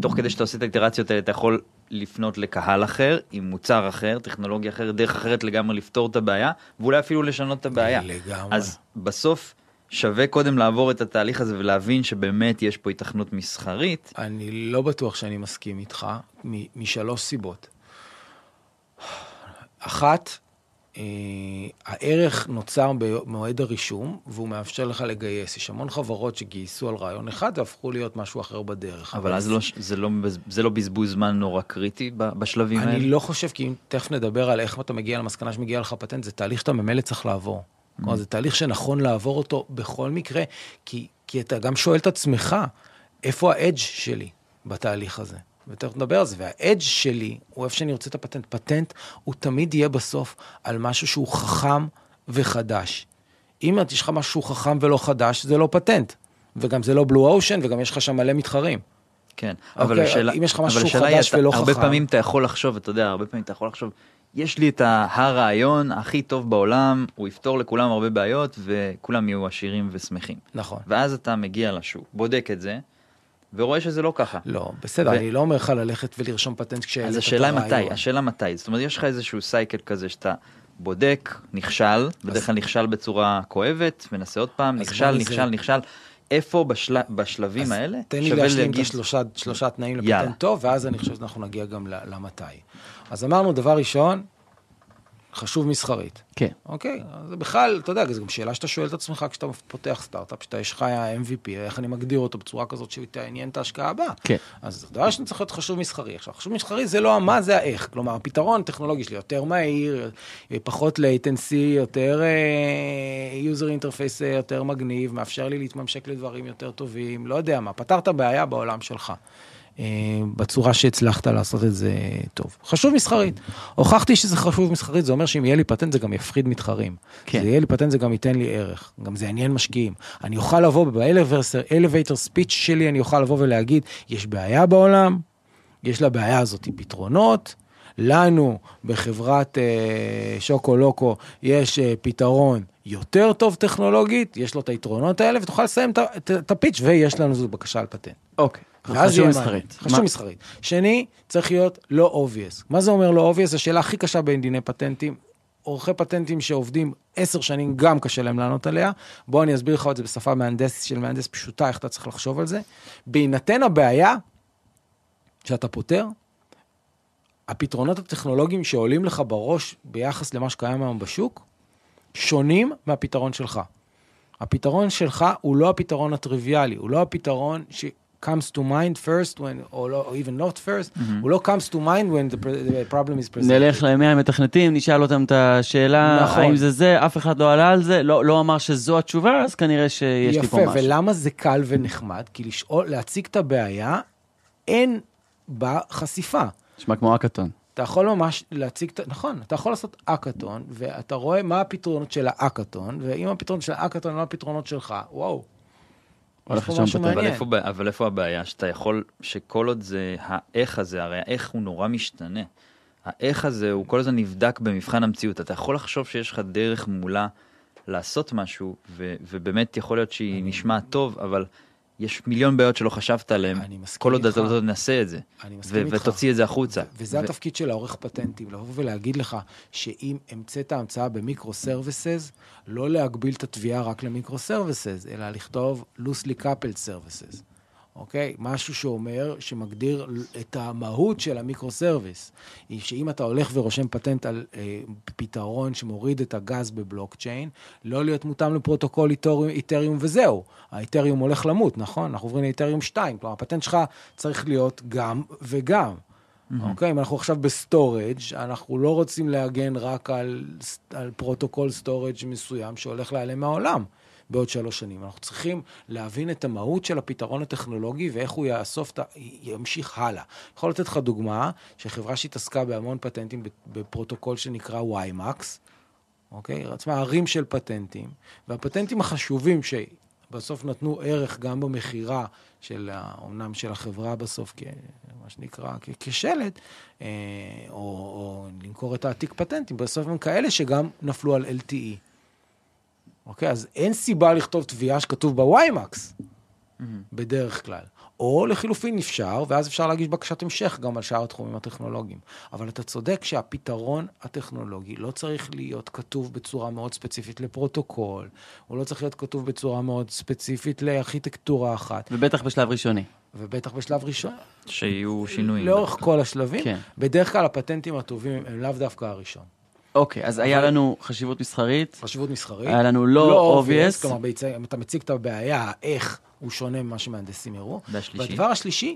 תוך כדי שאתה עושה את האיטרציות האלה אתה יכול לפנות לקהל אחר עם מוצר אחר טכנולוגיה אחרת דרך אחרת לגמרי לפתור את הבעיה ואולי אפילו לשנות את הבעיה. לגמרי. אז בסוף שווה קודם לעבור את התהליך הזה ולהבין שבאמת יש פה היתכנות מסחרית. אני לא בטוח שאני מסכים איתך, משלוש סיבות. אחת, הערך נוצר במועד הרישום, והוא מאפשר לך לגייס. יש המון חברות שגייסו על רעיון אחד והפכו להיות משהו אחר בדרך. אבל אז לא, זה, לא, זה לא בזבוז זמן נורא קריטי בשלבים האלה? אני לא חושב, כי אם תכף נדבר על איך אתה מגיע למסקנה שמגיע לך פטנט, זה תהליך שאתה ממילא צריך לעבור. כלומר, זה תהליך שנכון לעבור אותו בכל מקרה, כי, כי אתה גם שואל את עצמך, איפה האדג' שלי בתהליך הזה? ותכף נדבר על זה, והאדג' שלי הוא איפה שאני רוצה את הפטנט. פטנט הוא תמיד יהיה בסוף על משהו שהוא חכם וחדש. אם יש לך משהו חכם ולא חדש, זה לא פטנט. וגם זה לא בלו אושן, וגם יש לך שם מלא מתחרים. כן, אבל אוקיי, השאלה, אם יש לך משהו היא, חדש אתה- ולא הרבה חכם. פעמים אתה יכול לחשוב, אתה יודע, הרבה פעמים אתה יכול לחשוב, יש לי את הרעיון הכי טוב בעולם, הוא יפתור לכולם הרבה בעיות, וכולם יהיו עשירים ושמחים. נכון. ואז אתה מגיע לשוק, בודק את זה, ורואה שזה לא ככה. לא, בסדר, ו- אני לא אומר לך ללכת ולרשום פטנט כשהעלית אז השאלה. מתי, השאלה מתי, זאת אומרת יש לך איזשהו סייקל כזה שאתה בודק, נכשל, בדרך כלל נכשל בצורה כואבת, מנסה עוד פעם, נכשל, נזה- נכשל, נכשל, איפה בשל- בשלבים האלה תן לי להשלים את השלושה שלושה תנאים. לפטנט טוב, ואז אני חושב שאנחנו נגיע גם למתי. אז אמרנו, דבר ראשון, חשוב מסחרית. כן. אוקיי? זה בכלל, אתה יודע, זו גם שאלה שאתה שואל את עצמך כשאתה פותח סטארט-אפ, שאתה יש לך MVP, איך אני מגדיר אותו בצורה כזאת שתעניין את ההשקעה הבאה. כן. אז דבר ראשון צריך להיות חשוב מסחרי. עכשיו, חשוב מסחרי זה לא המה, זה האיך. כלומר, הפתרון הטכנולוגי שלי יותר מהיר, פחות latency, יותר uh, user interface אה, יותר מגניב, מאפשר לי להתממשק לדברים יותר טובים, לא יודע מה, פתרת בעיה בעולם שלך. אה, בצורה שהצלחת לעשות את זה טוב. חשוב מסחרית. הוכחתי שזה חשוב מסחרית, זה אומר שאם יהיה לי פטנט זה גם יפחיד מתחרים. כן. זה יהיה לי פטנט זה גם ייתן לי ערך, גם זה יעניין משקיעים. אני אוכל לבוא באלווייטר ספיץ' שלי, אני אוכל לבוא ולהגיד, יש בעיה בעולם, יש לבעיה הזאת פתרונות, לנו בחברת אה, שוקו לוקו יש אה, פתרון יותר טוב טכנולוגית, יש לו את היתרונות האלה, ותוכל לסיים את הפיץ' ויש לנו זו בקשה על פטנט. אוקיי. ואז יהיה מסחרית. חשוב מסחרית. שני, צריך להיות לא obvious. מה זה אומר לא obvious? זו השאלה הכי קשה בין דיני פטנטים. עורכי פטנטים שעובדים עשר שנים, גם קשה להם לענות עליה. בוא אני אסביר לך את זה בשפה מהנדס של מהנדס פשוטה, איך אתה צריך לחשוב על זה. בהינתן הבעיה שאתה פותר, הפתרונות הטכנולוגיים שעולים לך בראש ביחס למה שקיים היום בשוק, שונים מהפתרון שלך. הפתרון שלך הוא לא הפתרון הטריוויאלי, הוא לא הפתרון ש... comes to mind first when, או לא, או even not first, הוא לא comes to mind when the, the problem is presented. נלך למאה המתכנתים, נשאל אותם את השאלה, נכון. האם זה זה, אף אחד לא עלה על זה, לא, לא אמר שזו התשובה, אז כנראה שיש לי פה יפה, משהו. ולמה זה קל ונחמד? כי לשאול, להציג את הבעיה, אין בה חשיפה. נשמע כמו אקאטון. אתה יכול ממש להציג, נכון, אתה יכול לעשות אקאטון, ואתה רואה מה הפתרונות של האקאטון, ואם הפתרונות של האקאטון הם לא הפתרונות שלך, וואו. הולך לשם פטנט. אבל. איפה, אבל איפה הבעיה? שאתה יכול, שכל עוד זה האיך הזה, הרי האיך הוא נורא משתנה. האיך הזה הוא כל הזמן נבדק במבחן המציאות. אתה יכול לחשוב שיש לך דרך מולה לעשות משהו, ו- ובאמת יכול להיות שהיא נשמעת טוב, אבל יש מיליון בעיות שלא חשבת עליהן, כל עוד. אתה לא תנסה את זה, אני מסכים איתך. ותוציא את זה החוצה. וזה ו- התפקיד של העורך פטנטים, לבוא ולהגיד לך שאם המצאת המצאה ב micro services, לא להגביל את התביעה רק ל micro services, אלא לכתוב loosely coupled services. אוקיי? משהו שאומר, שמגדיר את המהות של ה micro service. היא שאם אתה הולך ורושם פטנט על אה, פתרון שמוריד את הגז בבלוקצ'יין, לא להיות מותאם לפרוטוקול Ethereum, Ethereum וזהו. ה Ethereum הולך למות, נכון? אנחנו עוברים ל Ethereum 2, כלומר הפטנט שלך צריך להיות גם וגם. אוקיי? אם אנחנו עכשיו ב storage, אנחנו לא רוצים להגן רק על, על פרוטוקול storage מסוים שהולך להיעלם מהעולם בעוד שלוש שנים. אנחנו צריכים להבין את המהות של הפתרון הטכנולוגי ואיך הוא יאסוף, ימשיך הלאה. יכול לתת לך דוגמה, שחברה שהתעסקה בהמון פטנטים בפרוטוקול שנקרא WiMAX, אוקיי? עצמה ערים של פטנטים, והפטנטים החשובים שבסוף נתנו ערך גם במכירה של, אומנם של החברה בסוף, כ, מה שנקרא, כ- כשלט, אה, או, או למכור את העתיק פטנטים, בסוף הם כאלה שגם נפלו על LTE. אוקיי? אז אין סיבה לכתוב תביעה שכתוב ב-WiMAX, בדרך כלל. או לחילופין אפשר, ואז אפשר להגיש בקשת המשך גם על שאר התחומים הטכנולוגיים. אבל אתה צודק שהפתרון הטכנולוגי לא צריך להיות כתוב בצורה מאוד ספציפית לפרוטוקול, הוא לא צריך להיות כתוב בצורה מאוד ספציפית לארכיטקטורה אחת, ובטח בשלב ראשוני. ובטח בשלב ראשון. שיהיו שינויים. לאורך כל השלבים. כן. בדרך כלל הפטנטים הטובים הם לאו דווקא הראשון. אוקיי, אז היה לנו חשיבות מסחרית, חשיבות מסחרית. היה לנו לא obvious. כלומר, אתה מציג את הבעיה, איך הוא שונה ממה שמהנדסים הראו. והשלישי? והדבר השלישי,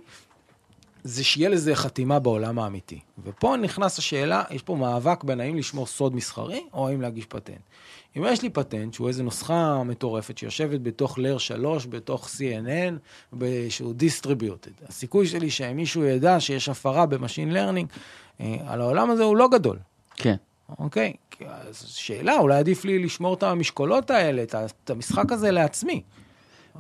זה שיהיה לזה חתימה בעולם האמיתי. ופה נכנס השאלה, יש פה מאבק בין האם לשמור סוד מסחרי, או האם להגיש פטנט. אם יש לי פטנט, שהוא איזו נוסחה מטורפת שיושבת בתוך layer 3, בתוך CNN, שהוא distributed, הסיכוי שלי שמישהו ידע שיש הפרה ב machine learning אה, על העולם הזה הוא לא גדול. כן. אוקיי, אז שאלה, אולי עדיף לי לשמור את המשקולות האלה, את המשחק הזה לעצמי.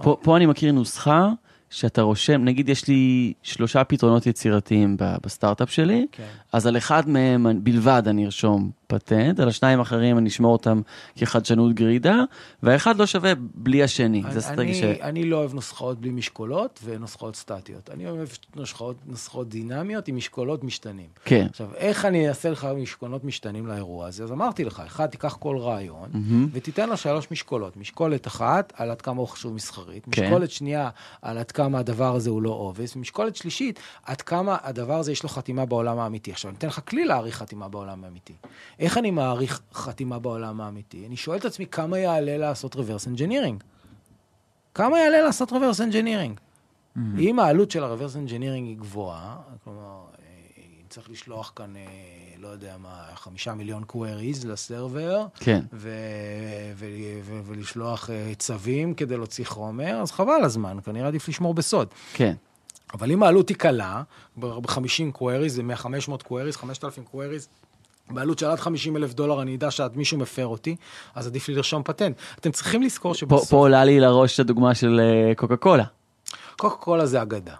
פה, פה אני מכיר נוסחה שאתה רושם, נגיד יש לי שלושה פתרונות יצירתיים בסטארט-אפ שלי, כן. אז על אחד מהם בלבד אני ארשום פטנט, על השניים האחרים אני אשמור אותם כחדשנות גרידה, והאחד לא שווה בלי השני. זה אסטרטגיה ש... אני, אני לא אוהב נוסחאות בלי משקולות ונוסחאות סטטיות. אני אוהב נוסחאות, נוסחאות דינמיות עם משקולות משתנים. כן. עכשיו, איך אני אעשה לך משקולות משתנים לאירוע הזה? אז אמרתי לך, אחד, תיקח כל רעיון, מהמם. ותיתן לו שלוש משקולות. משקולת אחת, על עד כמה הוא חשוב מסחרית. כן. משקולת שנייה, על עד כמה הדבר הזה הוא לא obvious. ומשקולת שלישית, עד כמה הדבר הזה יש לו חתימה בעולם האמיתי. עכשיו, אני אתן לך כלי להעריך חתימה בעולם האמיתי. איך אני מעריך חתימה בעולם האמיתי? אני שואל את עצמי, כמה יעלה לעשות reverse engineering? כמה יעלה לעשות reverse engineering? אם העלות של ה-reverse engineering היא גבוהה, כלומר, אה, צריך לשלוח כאן, אה, לא יודע מה, חמישה מיליון queries ל server, כן. ו- ו- ו- ולשלוח אה, צווים כדי להוציא חומר, אז חבל הזמן, כנראה עדיף לשמור בסוד. כן. אבל אם העלות היא קלה, ב-50 queries, זה 500 queries, 5,000 queries, בעלות של עד 50 אלף דולר, אני אדע שעד מישהו מפר אותי, אז עדיף לי לרשום פטנט. אתם צריכים לזכור פה, שבסוף, פה עולה לי לראש הדוגמה של אה, קוקה קולה, קוקה קולה זה אגדה.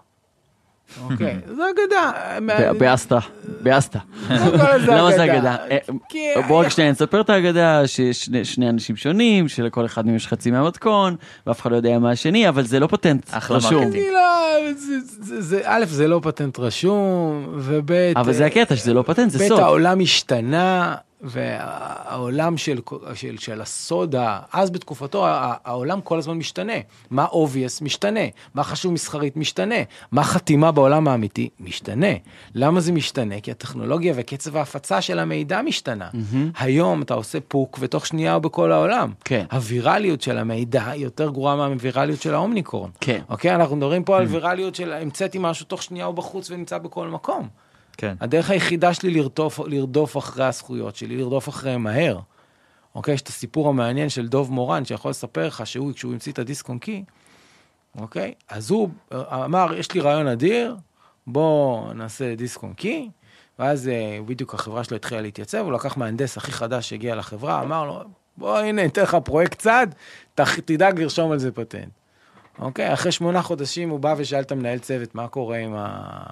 אוקיי, זה אגדה. ב- באסטה, באסטה. קוקה קולה זה למה זה אגדה? אה, כי- בואו רק שנייה נספר את האגדה שיש שני- אנשים שונים, שלכל אחד מהם יש חצי מהמתכון, ואף אחד לא יודע מה השני, אבל זה לא פטנט אחלה רשום. לא, זה- זה- זה- א', זה לא פטנט רשום, וב', אבל זה הקטע, שזה לא פטנט, זה ב', סוד. העולם השתנה, והעולם של, של, של הסודה, אז בתקופתו העולם כל הזמן משתנה. מה obvious משתנה, מה חשוב מסחרית משתנה, מה חתימה בעולם האמיתי משתנה. למה זה משתנה? כי הטכנולוגיה וקצב ההפצה של המידע משתנה. היום אתה עושה פוק ותוך שנייה הוא בכל העולם. כן. הווירליות של המידע היא יותר גרועה מהווירליות של האומניקורן. כן. אוקיי? אנחנו מדברים פה על וירליות של המצאתי משהו תוך שנייה הוא בחוץ ונמצא בכל מקום. כן. הדרך היחידה שלי לרדוף, לרדוף אחרי הזכויות שלי, לרדוף אחריהם מהר. אוקיי? יש את הסיפור המעניין של דוב מורן, שיכול לספר לך שהוא, כשהוא המציא את הדיסק און קי, אוקיי? אז הוא אמר, יש לי רעיון אדיר, בוא נעשה דיסק און קי, ואז אה, בדיוק החברה שלו התחילה להתייצב, הוא לקח מהנדס הכי חדש שהגיע לחברה, אמר לו, בוא הנה, ניתן לך פרויקט צד, תדאג לרשום על זה פטנט. אוקיי, אחרי שמונה חודשים הוא בא ושאל את המנהל צוות, מה קורה עם ה...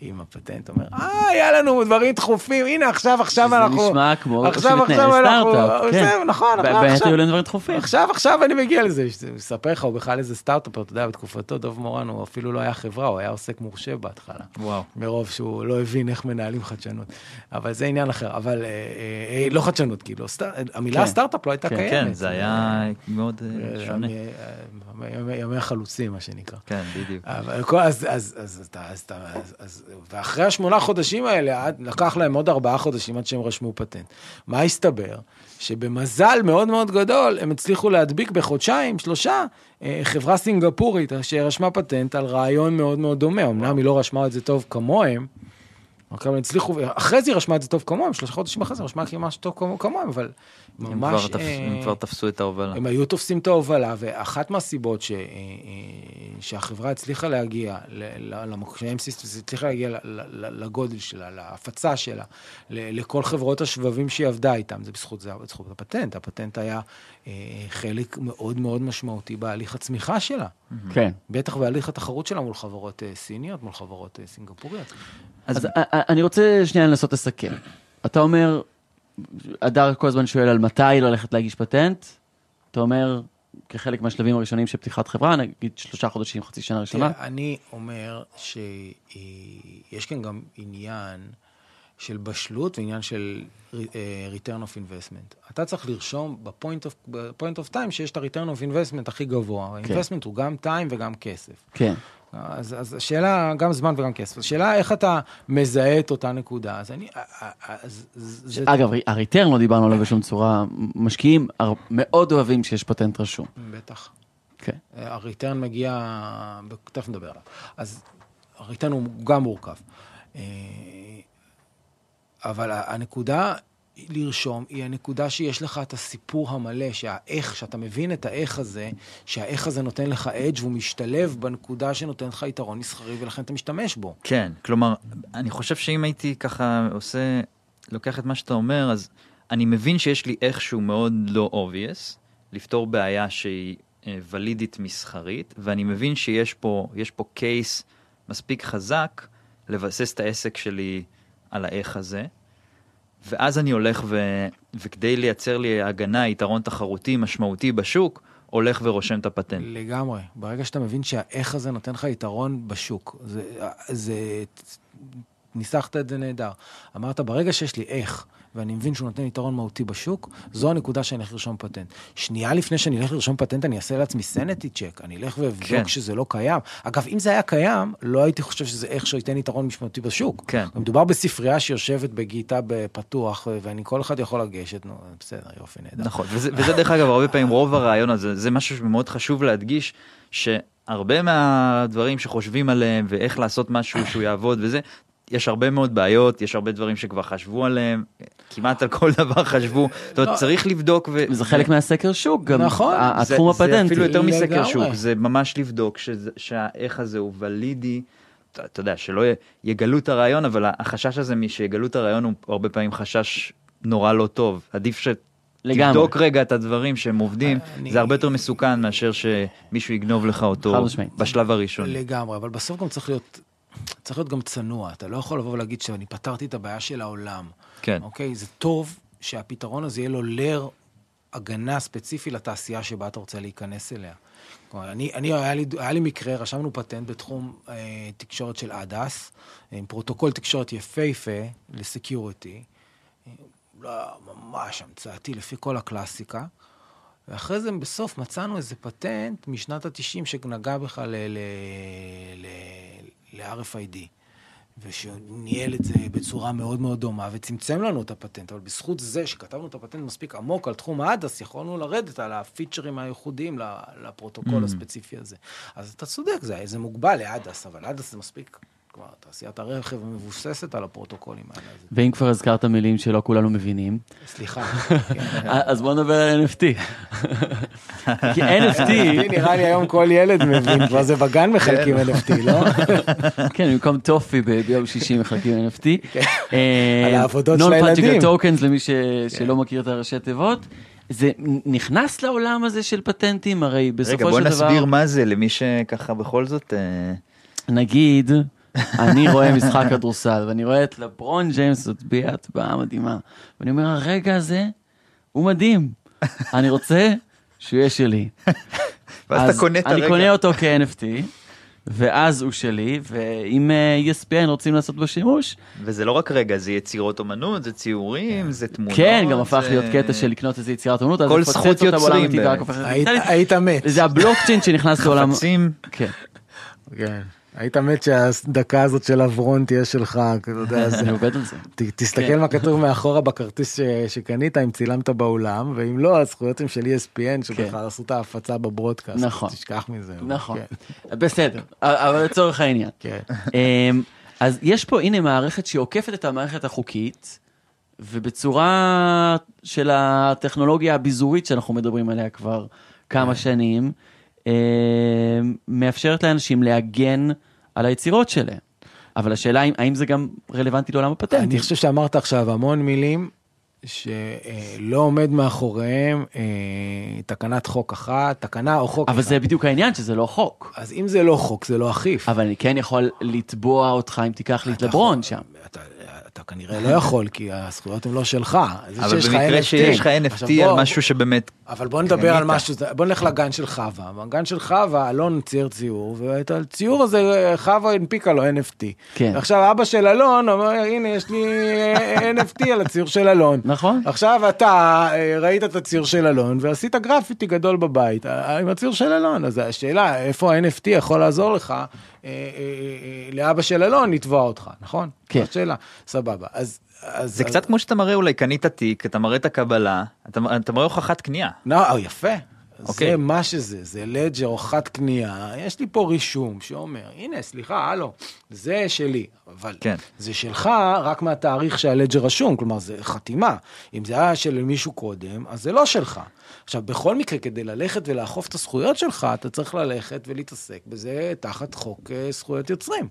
עם הפטנט, אומר, אה, היה לנו דברים דחופים, הנה עכשיו, עכשיו זה אנחנו... נשמע כמו עכשיו, עכשיו אנחנו... כן. זהו, נכון, נכון, באמת עכשיו. היו לנו דברים דחופים. עכשיו, עכשיו אני מגיע לזה, מספר לך, הוא בכלל איזה סטארט-אפר, אתה יודע, בתקופתו, דוב מורן, הוא אפילו לא היה חברה, הוא היה עוסק מורשה בהתחלה. וואו. מרוב שהוא לא הבין איך מנהלים חדשנות. אבל זה עניין אחר, אבל אה, אה, אה, לא חדשנות, כאילו, סטאר- המילה כן. סטארט-אפ לא הייתה כן, קיימת. כן, זה היה מאוד אה, אה, שונה. ימי- אה, ימי- החלוצים, מה שנקרא. כן, בדיוק. אבל אז, אז, אז, אז, אתה- אז, אז, ואחרי השמונה חודשים האלה, לקח להם עוד ארבעה חודשים עד שהם רשמו פטנט. מה הסתבר? שבמזל מאוד מאוד גדול, הם הצליחו להדביק בחודשיים, שלושה, אה, חברה סינגפורית שרשמה פטנט על רעיון מאוד מאוד דומה. אמנם היא לא רשמה את זה טוב כמוהם, אוקיי, אבל הצליחו, אחרי זה היא רשמה את זה טוב כמוהם, שלושה חודשים אחרי זה רשמה ממש טוב כמו- כמוהם, אבל הם ממש... כבר אה, הם כבר תפסו את ההובלה. הם היו תופסים את ההובלה, ואחת מהסיבות ש, אה, אה, שהחברה הצליחה להגיע, סיסטמס הצליחה להגיע לגודל שלה, להפצה שלה, לכל חברות השבבים שהיא עבדה איתם, זה בזכות זה, בזכות הפטנט. הפטנט היה חלק מאוד מאוד משמעותי בהליך הצמיחה שלה. כן. בטח בהליך התחרות שלה מול חברות אה, סיניות, מול חברות אה, סינגפוריות. אז אני רוצה שנייה לנסות לסכם. אתה אומר, הדר כל הזמן שואל על מתי ללכת להגיש פטנט, אתה אומר, כחלק מהשלבים הראשונים של פתיחת חברה, נגיד שלושה חודשים, חצי שנה ראשונה. תראה, אני אומר שיש כאן גם עניין של בשלות ועניין של אה, return of investment. אתה צריך לרשום בפוינט of, בפוינט of time שיש את ה-return of investment הכי גבוה. כן. investment הוא גם time וגם כסף. כן. אז, אז השאלה, גם זמן וגם כסף. השאלה איך אתה מזהה את אותה נקודה. אז אני... אז, זה, אגב, הריטרן לא דיברנו עליו בשום צורה, משקיעים הר- מאוד אוהבים שיש פטנט רשום. בטח. כן. הריטרן מגיע, תכף נדבר עליו. אז הריטרן הוא גם מורכב. אה, אבל הנקודה לרשום היא הנקודה שיש לך את הסיפור המלא, שהאיך, שאתה מבין את האיך הזה, שהאיך הזה נותן לך אדג' והוא משתלב בנקודה שנותן לך יתרון מסחרי ולכן אתה משתמש בו. כן, כלומר, אני חושב שאם הייתי ככה עושה, לוקח את מה שאתה אומר, אז אני מבין שיש לי איכשהו מאוד לא obvious, לפתור בעיה שהיא אה, ולידית מסחרית, ואני מבין שיש פה, פה קייס מספיק חזק לבסס את העסק שלי על האיך הזה. ואז אני הולך ו... וכדי לייצר לי הגנה, יתרון תחרותי משמעותי בשוק, הולך ורושם את הפטנט. לגמרי. ברגע שאתה מבין שהאיך הזה נותן לך יתרון בשוק, זה, זה, ניסחת את זה נהדר. אמרת, ברגע שיש לי איך, ואני מבין שהוא נותן יתרון מהותי בשוק, זו הנקודה שאני אלך לרשום פטנט. שנייה לפני שאני אלך לרשום פטנט, אני אעשה לעצמי סנטי צ'ק, אני אלך ואבדוק כן. שזה לא קיים. אגב, אם זה היה קיים, לא הייתי חושב שזה איך שייתן יתרון משמעותי בשוק. כן. מדובר בספרייה שיושבת בגיטה בפתוח, ואני, כל אחד יכול לגשת, נו, בסדר, יופי, נהדר. נכון, וזה, וזה דרך אגב, הרבה פעמים רוב הרעיון הזה, זה משהו שמאוד חשוב להדגיש, שהרבה מהדברים שחושבים עליהם ואיך לעשות משהו שהוא יעבוד וזה, יש הרבה מאוד בעיות, יש הרבה דברים שכבר חשבו עליהם, כמעט על כל דבר חשבו, זאת אומרת, לא. צריך לבדוק. ו... זה חלק מהסקר שוק, גם נכון. זה- התחום זה הפטנטי. אפילו יותר מסקר. שוק, זה ממש לבדוק שהאיך הזה הוא ולידי. אתה יודע, שלא יגלו את הרעיון, אבל החשש הזה משיגלו את הרעיון הוא הרבה פעמים חשש נורא לא טוב. עדיף לגמרי. שתבדוק רגע את הדברים שהם עובדים, אני- זה הרבה יותר מסוכן מאשר שמישהו יגנוב לך אותו. בשלב הראשון. לגמרי, אבל בסוף גם צריך להיות, צריך להיות גם צנוע. אתה לא יכול לבוא ולהגיד שאני פתרתי את הבעיה של העולם. כן. אוקיי? זה טוב שהפתרון הזה יהיה לו layer הגנה ספציפי לתעשייה שבה אתה רוצה להיכנס אליה. כלומר, אני, אני היה, לי, היה לי מקרה, רשמנו פטנט בתחום אה, תקשורת של ADAS, עם פרוטוקול תקשורת יפהפה ל security, לא, ממש המצאתי לפי כל הקלאסיקה. ואחרי זה בסוף מצאנו איזה פטנט משנת ה-90 שנגע בכלל ל-RFID. ושניהל את זה בצורה מאוד מאוד דומה וצמצם לנו את הפטנט, אבל בזכות זה שכתבנו את הפטנט מספיק עמוק על תחום האדס, יכולנו לרדת על הפיצ'רים הייחודיים לפרוטוקול Mm. הספציפי הזה. אז אתה צודק, זה, זה מוגבל לאדס, אבל אדס זה מספיק, כלומר, תעשיית הרכב מבוססת על הפרוטוקולים האלה. ואם כבר הזכרת מילים שלא כולנו מבינים, סליחה. אז בוא נדבר על NFT. כי NFT, נראה לי היום כל ילד מבין, כבר זה בגן מחלקים NFT, לא? כן, במקום טופי ביום שישי מחלקים NFT. כן. על העבודות של הילדים. Non-Fungible Tokens למי ש- שלא מכיר את הראשי תיבות. זה נכנס לעולם הזה של פטנטים, הרי בסופו של רגע, דבר... בוא נסביר מה זה למי שככה בכל זאת... אה, נגיד, אני רואה משחק כדורסל, ואני רואה את לברון ג'יימס מצביע הצבעה מדהימה, ואני אומר, הרגע הזה הוא מדהים, אני רוצה שהוא יהיה שלי. ואז אז אתה קונה את אני הרגע. קונה אותו כ-NFT, ואז הוא שלי, ואם אה, ESPN רוצים לעשות בו שימוש, וזה לא רק רגע, זה יצירות אומנות, זה ציורים, זה תמונות. כן, גם הפך להיות קטע של לקנות איזה יצירת אומנות, אז כל זכות יוצרים. היית מת. זה הבלוקצ'יין שנכנס לעולם, חפצים. כן, כן. היית מת שהדקה הזאת של אברון תהיה שלך, אתה יודע. אני עובד על זה. תסתכל כן. מה כתוב מאחורה בכרטיס שקנית, אם צילמת באולם, ואם לא, הזכויות הן של ESPN, שבכלל עשו את ההפצה בברודקאסט. כן. נכון. תשכח מזה. נכון, כן. בסדר, אבל לצורך העניין. כן. אמ, אז יש פה, הנה, מערכת שעוקפת את המערכת החוקית, ובצורה של הטכנולוגיה הביזורית שאנחנו מדברים עליה כבר כמה כן. שנים, אה, מאפשרת לאנשים להגן על היצירות שלהם. אבל השאלה אם, האם זה גם רלוונטי לעולם הפטנטים. אני חושב שאמרת עכשיו המון מילים שלא עומד מאחוריהם אה, תקנת חוק אחת, תקנה או חוק אבל אחד. זה בדיוק העניין, שזה לא חוק. אז אם זה לא חוק, זה לא אכיף. אבל אני כן יכול לתבוע אותך אם תיקח לי את לברון שם. אתה, אתה כנראה לא יכול, כי הזכויות הן לא שלך. אבל במקרה. שיש לך NFT על משהו שבאמת... אבל בוא נדבר על. משהו, בוא נלך לגן של חווה. בגן של חווה, אלון צייר ציור, ואת הציור הזה חווה הנפיקה לו NFT. כן. עכשיו אבא של אלון אומר, הנה יש לי אה, NFT על הציור של אלון. נכון. עכשיו אתה אה, ראית את הציור של אלון ועשית גרפיטי גדול בבית אה, עם הציור של אלון, אז השאלה איפה ה-NFT יכול לעזור לך לאבא של אלון לתבוע אותך, נכון? כן. זאת שאלה, סבבה. אז... אז זה אז- קצת כמו שאתה מראה אולי קנית תיק, אתה מראה את הקבלה, אתה אתה מראה הוכחת קנייה. לא, אה, יפה. אוקיי. זה מה שזה, זה לג'ר חד קנייה, יש לי פה רישום שאומר, הנה, סליחה, הלו, זה שלי, אבל כן. זה שלך רק מהתאריך שהלג'ר רשום, כלומר, זה חתימה. אם זה היה של מישהו קודם, אז זה לא שלך. עכשיו, בכל מקרה, כדי ללכת ולאכוף את הזכויות שלך, אתה צריך ללכת ולהתעסק בזה תחת חוק אה, זכויות יוצרים.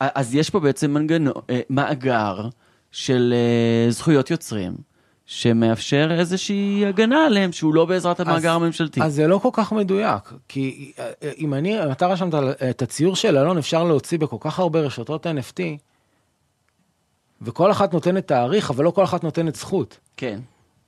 אז יש פה בעצם מנגנון, אה, מאגר של אה, זכויות יוצרים, שמאפשר איזושהי הגנה עליהם, שהוא לא בעזרת המאגר אז- הממשלתי. אז זה לא כל כך מדויק, כי אם אני, אם אתה רשמת את הציור של אלון, אפשר להוציא בכל כך הרבה רשתות NFT, וכל אחת נותנת תאריך, אבל לא כל אחת נותנת זכות. כן.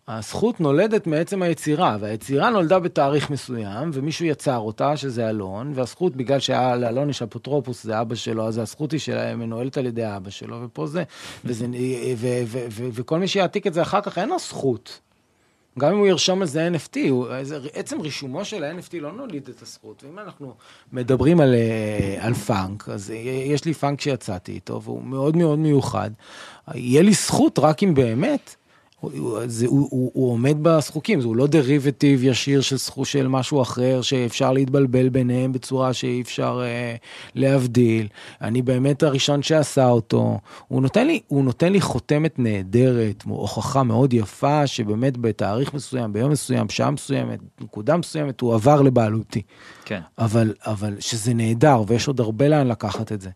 הזכות נולדת מעצם היצירה, והיצירה נולדה בתאריך מסוים, ומישהו יצר אותה, שזה אלון, והזכות, בגלל שהיה לאלון יש אפוטרופוס, זה אבא שלו, אז הזכות היא שלה מנוהלת על ידי אבא שלו, ופה זה, וזה, ו, ו, ו, וכל מי שיעתיק את זה אחר כך, אין לו זכות. גם אם הוא ירשום על זה NFT, הוא, עצם רישומו של ה-NFT לא נוליד את הזכות. ואם אנחנו מדברים על, אה, על פאנק, אז יש לי פאנק שיצאתי איתו, והוא מאוד מאוד מיוחד. יהיה לי זכות רק אם באמת זה, הוא, הוא, הוא עומד בחוקים, הוא לא דריבטיב ישיר של זכות של משהו אחר שאפשר להתבלבל ביניהם בצורה שאי אפשר אה, להבדיל. אני באמת הראשון שעשה אותו. הוא נותן לי, הוא נותן לי חותמת נהדרת, הוכחה מאוד יפה שבאמת בתאריך מסוים, ביום מסוים, בשעה מסוימת, נקודה מסוימת, הוא עבר לבעלותי. כן. אבל, אבל שזה נהדר ויש עוד הרבה לאן לקחת את זה.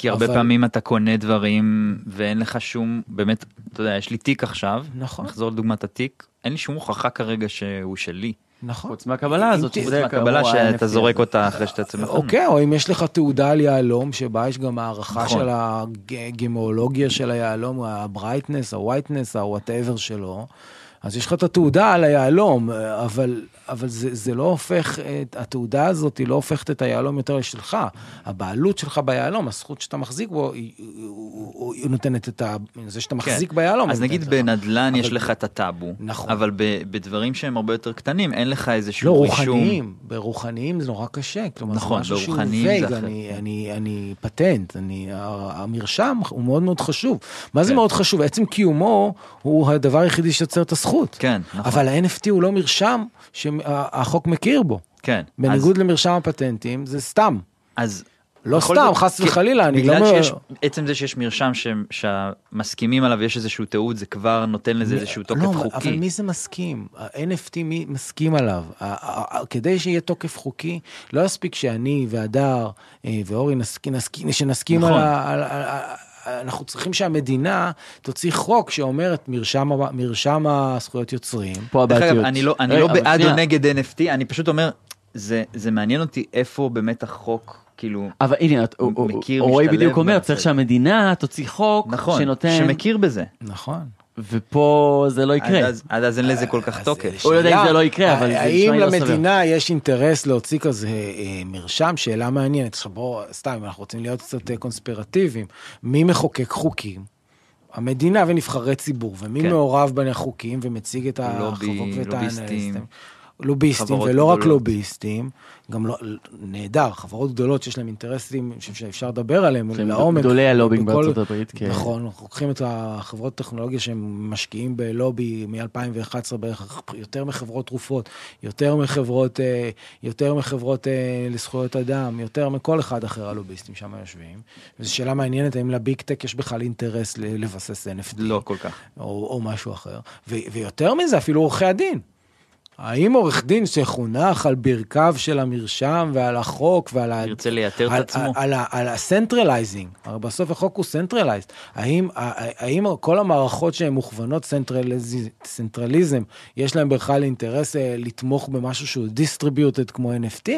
כי הרבה אבל- פעמים אתה קונה דברים ואין לך שום, באמת, אתה יודע, יש לי תיק עכשיו, נכון. נחזור לדוגמת התיק, אין לי שום הוכחה כרגע שהוא שלי. נכון. חוץ מהקבלה הזאת, שזה מהקבלה שאתה זורק. אותה אחרי שאתה יוצא מהחנות. אוקיי, או אם יש לך תעודה על יהלום, שבה יש גם הערכה נכון. של הגמולוגיה של היהלום, ה brightness, ה whiteness, ה whatever שלו, אז יש לך את התעודה על היהלום, אבל, אבל זה, זה לא הופך, את- התעודה הזאת היא לא הופכת את היהלום יותר לשלך. הבעלות שלך ביהלום, הזכות שאתה מחזיק בו, היא, היא, היא, היא נותנת את ה... זה שאתה מחזיק ביהלום. כן. אז היא נגיד. בנדל"ן יש אבל- לך את הטאבו, נכון. אבל ב- בדברים שהם הרבה יותר קטנים אין לך לא, איזשהו רישום. רוחניים, ברוחניים זה נורא קשה, כלומר נכון, זה משהו שהוא זה וייג, אחרת. אני, אני, אני פטנט, אני, המרשם הוא מאוד מאוד חשוב. מה זה כן. מאוד חשוב? עצם קיומו הוא הדבר היחידי שיוצר את הזכות. כן, נכון. אבל ה-NFT הוא לא מרשם שהחוק מכיר בו. כן. בניגוד למרשם הפטנטים, זה סתם. אז... לא סתם, זאת, חס וחלילה, אני לא... בגלל שיש, עצם זה שיש מרשם ש- שהמסכימים עליו יש איזשהו תיעוד, זה כבר נותן לזה איזשהו תוקף לא, חוקי. אבל מי זה מסכים? ה-NFT מי מסכים עליו? כדי שיהיה תוקף חוקי, לא יספיק שאני והדר אה, ואורי נסכים, נסכים, שנסכים נכון. על. על, על, על אנחנו צריכים שהמדינה תוציא חוק שאומר את מרשם, מרשם הזכויות יוצרים. פה דרך הבעייתיות. אגב, אני לא, אני לא בעד או שנייה. נגד NFT, אני פשוט אומר, זה, זה מעניין אותי איפה באמת החוק, כאילו, אבל הנה, את- הוא מכיר, רועי משתלב בדיוק אומר. צריך שהמדינה תוציא חוק נכון, שנותן, שמכיר בזה. נכון. ופה זה לא יקרה. עד אז אין לזה כל כך אז תוקף. הוא לא יודע אם זה לא יקרה, אבל זה נשמע האם לי לא סביר. למדינה יש אינטרס להוציא כזה אה, מרשם? שאלה מעניינת. עכשיו בואו, סתם, אם אנחנו רוצים להיות קצת אה, קונספירטיביים, מי מחוקק חוקים? המדינה ונבחרי ציבור, ומי כן. מעורב בין החוקים ומציג את החובות ואת. האנליסטים? לוביסטים, ולא רק. לוביסטים, גם לא, נהדר, חברות גדולות שיש להם אינטרסים, שאפשר לדבר עליהם שהם לעומק. גדולי הלובינג בכל- בארצות הברית, כן. נכון, אנחנו לוקחים את החברות טכנולוגיה שהם משקיעים בלובי מ-2011 בערך, יותר מחברות תרופות, יותר מחברות, אה, יותר מחברות אה, לזכויות אדם, יותר מכל אחד אחר הלוביסטים שם יושבים. וזו שאלה מעניינת, האם ל big tech יש בכלל אינטרס לבסס NFT, לא כל כך. או, או משהו אחר. ו, ויותר מזה, אפילו עורכי הדין. האם עורך דין שחונך על ברכיו של המרשם ועל החוק ועל ה... ירצה לייתר את על- עצמו. על ה- על ה centralizing, הרי בסוף החוק הוא centralized. האם, האם כל המערכות שהן מוכוונות centraliz- centralism, יש להן בכלל אינטרס אה, לתמוך במשהו שהוא distributed כמו NFT?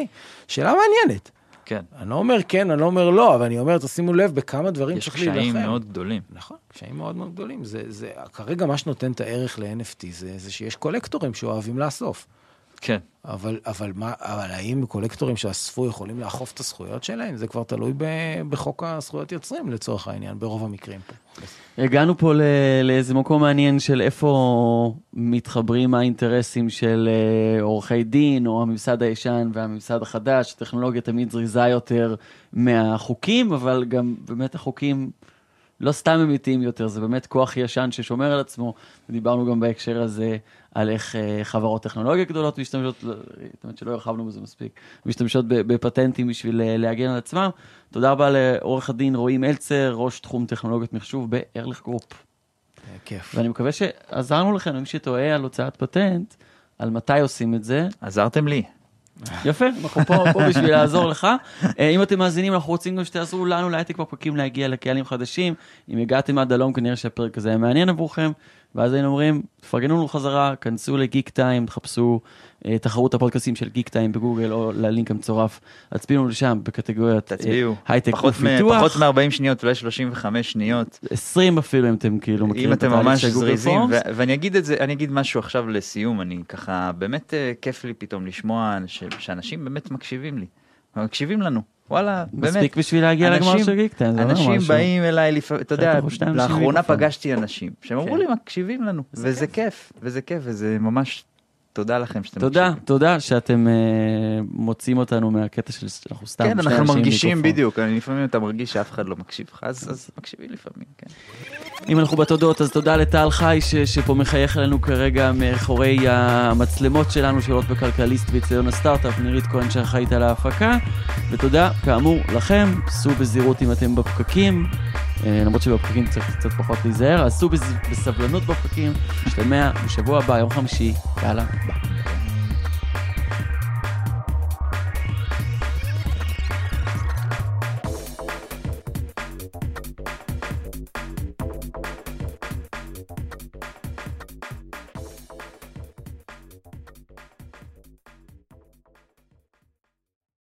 שאלה מעניינת. כן. אני לא אומר כן, אני לא אומר לא, אבל אני אומר, תשימו לב בכמה דברים יש צריך קשיים להילחם. מאוד גדולים. נכון, קשיים מאוד מאוד גדולים. זה, זה, כרגע מה שנותן את הערך ל-NFT זה, זה שיש קולקטורים שאוהבים לאסוף. כן. אבל, אבל, מה, אבל האם קולקטורים שאספו יכולים לאכוף את הזכויות שלהם? זה כבר תלוי ב, בחוק הזכויות יוצרים לצורך העניין, ברוב המקרים פה. הגענו פה ל- לאיזה מקום מעניין של איפה מתחברים האינטרסים של אה, עורכי דין, או הממסד הישן והממסד החדש. הטכנולוגיה תמיד זריזה יותר מהחוקים, אבל גם באמת החוקים לא סתם אמיתיים יותר, זה באמת כוח ישן ששומר על עצמו. דיברנו גם בהקשר הזה על איך אה, חברות טכנולוגיה גדולות משתמשות, לא, האמת שלא הרחבנו בזה מספיק, משתמשות בפטנטים בשביל אה, להגן על עצמם. תודה רבה לעורך הדין רועי מלצר, ראש תחום טכנולוגיות מחשוב ב Ehrlich Group. אה, כיף. ואני מקווה שעזרנו לכם, מי שתוהה על הוצאת פטנט, על מתי עושים את זה. עזרתם לי. יפה, אנחנו פה, פה בשביל לעזור לך. אם אתם מאזינים, אנחנו רוצים גם שתעזרו לנו להייטק בפרקים להגיע לקהלים חדשים. אם הגעתם עד הלום, כנראה שהפרק הזה היה מעניין עבורכם. ואז היינו אומרים, תפרגנו לנו חזרה, כנסו ל Geektime, תחפשו אה, תחרות הפודקאסטים של Geektime בגוגל או ללינק המצורף. הצביעו לנו לשם בקטגוריית אה, תצביעו. הייטק ופיתוח. פחות מ-40 שניות, אולי 35 שניות. 20 אפילו אם אתם כאילו מכירים את התהליך של גוגל פורמס. ו- ואני אגיד את זה, אני אגיד משהו עכשיו לסיום, אני ככה, באמת אה, כיף לי פתאום לשמוע ש- שאנשים באמת מקשיבים לי. מקשיבים לנו, וואלה, באמת. מספיק בשביל להגיע לגמר אנשים- של גיק טיים, זה אומר אנשים משהו. באים אליי, לפעמים, אתה יודע, אנשים לאחרונה. פגשתי אנשים שהם אמרו כן. לי, מקשיבים לנו, וזה כיף, וזה כיף, וזה ממש, תודה לכם שאתם תודה, מקשיבים. תודה שאתם אה, מוצאים אותנו מהקטע של אנחנו סתם כן, אנחנו מרגישים מיקרופון. בדיוק, אני- לפעמים אתה מרגיש שאף אחד לא מקשיב לך, אז אז מקשיבים לפעמים, כן. אם אנחנו בתודות, אז תודה לטל חי ש, שפה מחייך אלינו כרגע מאחורי המצלמות שלנו שעולות בכלכליסט ואצטדיון הסטארט-אפ, נירית כהן שאחראית על ההפקה, ותודה כאמור לכם, סעו בזהירות אם אתם בפקקים, למרות שבפקקים צריך קצת פחות להיזהר, אז סעו בסבלנות בפקקים, נשתמע בשבוע הבא, יום חמישי, יאללה, ביי.